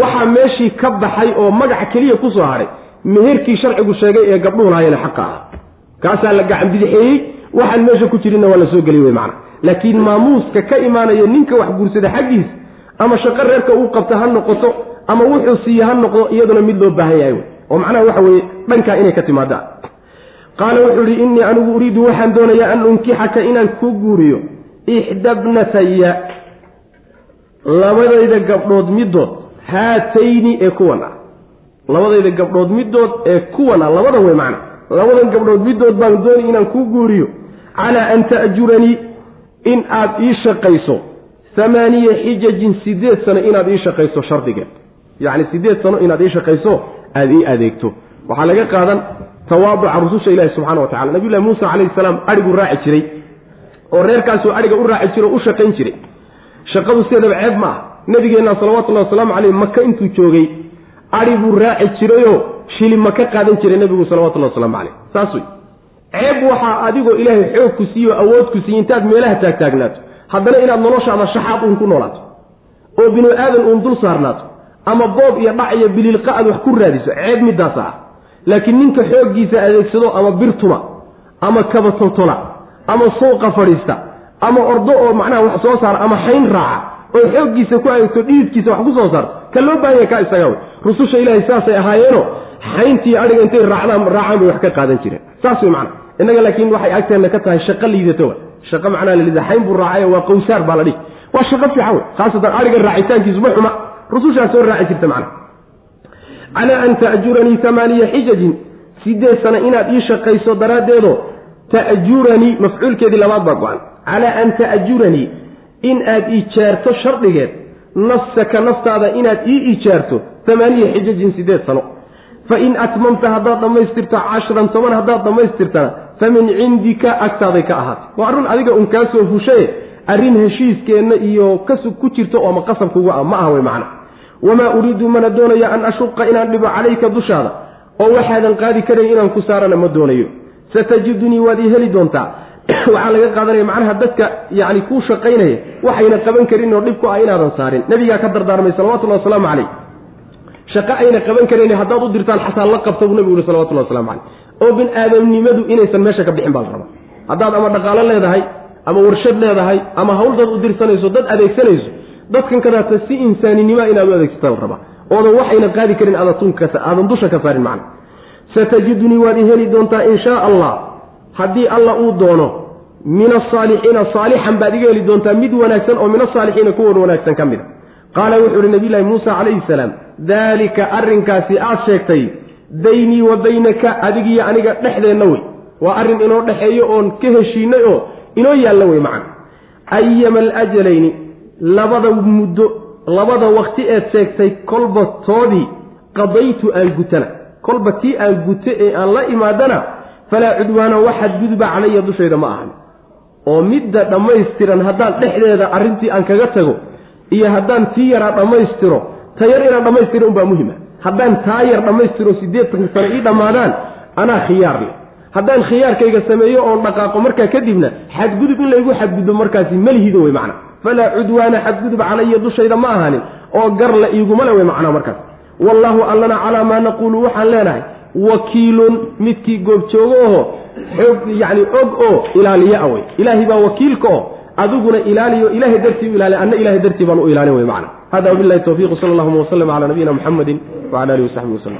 waxaa meeshii ka baxay oo magac keliya ku soo hadhay meherkii sharcigu sheegay ee gabdhuhu lahaayeen xaqa ah. Kaasaa la gacan bidixeeyey waxaan meesha ku jirinna waa la soo geliyey wey macana laakiin maamuuska ka imaanaya ninka wax guursada xaggiis ama shaqo reerka uu qabta ha noqoto ama wuxuu siiye ha noqdo iyaduna mid loo baahan yahay wey oo macnaha waxa weeye dhankaa inay ka timaada qaala wuxuu ihi innii anigu uriidu waxaan doonayaa an unkixaka inaan kuu guuriyo ixdabnataya labadayda gabdhood middood haatayni ee kuwan labadayda gabdhood middood ee kuwan ah labadan wey macna. Labadan gabdhood middood baan doonay inaan kuu guuriyo calaa an ta'juranii in aad ii shaqayso amaaniya xijajin sideed sano inaad ii shaqayso shardigeed. Yacni sideed sano inaad ii shaqayso aada ii adeegto. Waxaa laga qaadan tawaaduca rususha ilahi subxana wa tacala nabiyullahi muusa calayhi salaam adhigu raaci jiray oo reerkaasuu adhiga u raaci jiray oo u shaqayn jiray. Shaqadu sideedaba ceeb ma ah nabigeenna salawatullahi wasalaamu caleyh maka intuu joogay adhi raaci jirayoo shili ma ka qaadan jiray nebigu salawatullahi wasalaamu caleyh saas wey ceeb waxaa adigoo ilaahay xoog ku siiyo awood ku siiye intaad meelaha taagtaagnaato haddana inaad noloshaada shaxaad uun ku noolaato oo binu aadan uun dul saarnaato ama boob iyo dhac iyo biliilqa aad wax ku raadiso ceeb midaas ah. Laakiin ninka xooggiisa adeegsado ama birtuma ama kabatoltola ama suuqa fadhiista ama ordo oo macnaha wax soo saara ama xayn raaca oo xooggiisa ku adeegto dhiidkiisa wax ku soo saarto ka loo baahanya kaa isaga wey. Rususha ilaahay saasay ahaayeeno xayntii adhiga intay raacaan bay wax ka qaadan jireen. Saas wey macana innaga laakiin waxay agteenna ka tahay shaqo liidato wa shaqo macnaha lalida xayn buu raacay waa qawsaar baa la dhihi. Waa shaqo fiican wey. Khaasatan adhiga raacitaankiisu ma xuma. Rusushaa soo raaci jirta macna. Calaa an ta'juranii amaaniya xijajin. Sideed sano inaad ii shaqayso daraaddeedo ta'juranii mafcuulkeedii labaad baa go-an. Calaa an ta'juranii in aad ijaarto shardigeed nafsaka naftaada inaad ii ijaarto amaaniya xijajin sideed sano. Fain atmamta haddaad dhammaystirto cashran toban haddaad dhammaystirtana fa min cindika agtaaday ka ahaatay. Waa arrin adiga un kaa soo fushaye arrin heshiiskeenna iyo kasug ku jirto oo ama qasabkuga ah ma aha wey macna. Wamaa uriidu mana doonayo an ashuqa inaan dhibo calayka dushaada oo waxaadan qaadi karayn inaan ku saarana ma doonayo. Satajidunii waad ii heli doontaa waxaa laga qaadanaya macnaha dadka yacni kuu shaqaynaya waxayna qaban karin oo dhib ku ah inaadan saarin nabigaa ka dardaarmay salawatullahi wasalaamu calayh. Shaqo ayna qaban karayn haddaad u dirtaan xataa la qabta buu nabigu uri salawatullahi waslamu calayh. Oo bin aadamnimadu inaysan meesha ka bixin baa la rabaa. Haddaad ama dhaqaalo leedahay ama warshad leedahay ama hawl dad u dirsanayso dad adeegsanayso dadkan kadaata si insaaninimoa inaad u adeegsata la rabaa. Oodan waxayna qaadi karin aadan dusha ka saarin macna. Satajidunii waad i heli doontaa in shaa allah haddii alla uu doono min asaalixiina saalixan baad iga heli doontaa mid wanaagsan oo min asaalixiina kuwan wanaagsan ka mid a qaala wuxuu ihi nabiyulahi muusa calayhi salaam daalika arrinkaasi aad sheegtay daynii wa baynaka adigiyo aniga dhexdeenna wey. Waa arrin inoo dhexeeyo oon ka heshiinay oo inoo yaalla wey macana. Ayama alajalayni labada muddo labada wakti eed sheegtay kolba toodii qadaytu aan gutana. Kolba tii aan gute ee aan la imaadana falaa cudwaana wax xadgudba calaya dushayda ma ahan. oo midda dhammaystiran haddaan dhexdeeda arrintii aan kaga tago iyo haddaan tii yaraa dhammaystiro ta yar inaan dhammaystiro unbaa muhima. Haddaan taa yar dhammaystiro siddeetanka sano ii dhammaadaan anaa khiyaar leh. Haddaan khiyaarkayga sameeyo oon dhaqaaqo markaa kadibna xadgudub in laygu xadgudbo markaasi malihido wey macna. Falaa cudwaana xadgudub calaya dushayda ma ahaanin oo gar la iiguma le wey macnaa markaas. Wallaahu allana calaa maa naquulu waxaan leenahay wakiilun midkii goobjoogo oho yacni og oo ilaaliya a wey ilaahay baa wakiilka oo adiguna ilaaliyo ilahay dartii u ilaaliy anna ilahay dartii baan u ilaalin wey macna. Hada wabilahi tawfiiq sala allahuma waslm cala nabiyina muxamedi wcala alihi wasaxbi waslm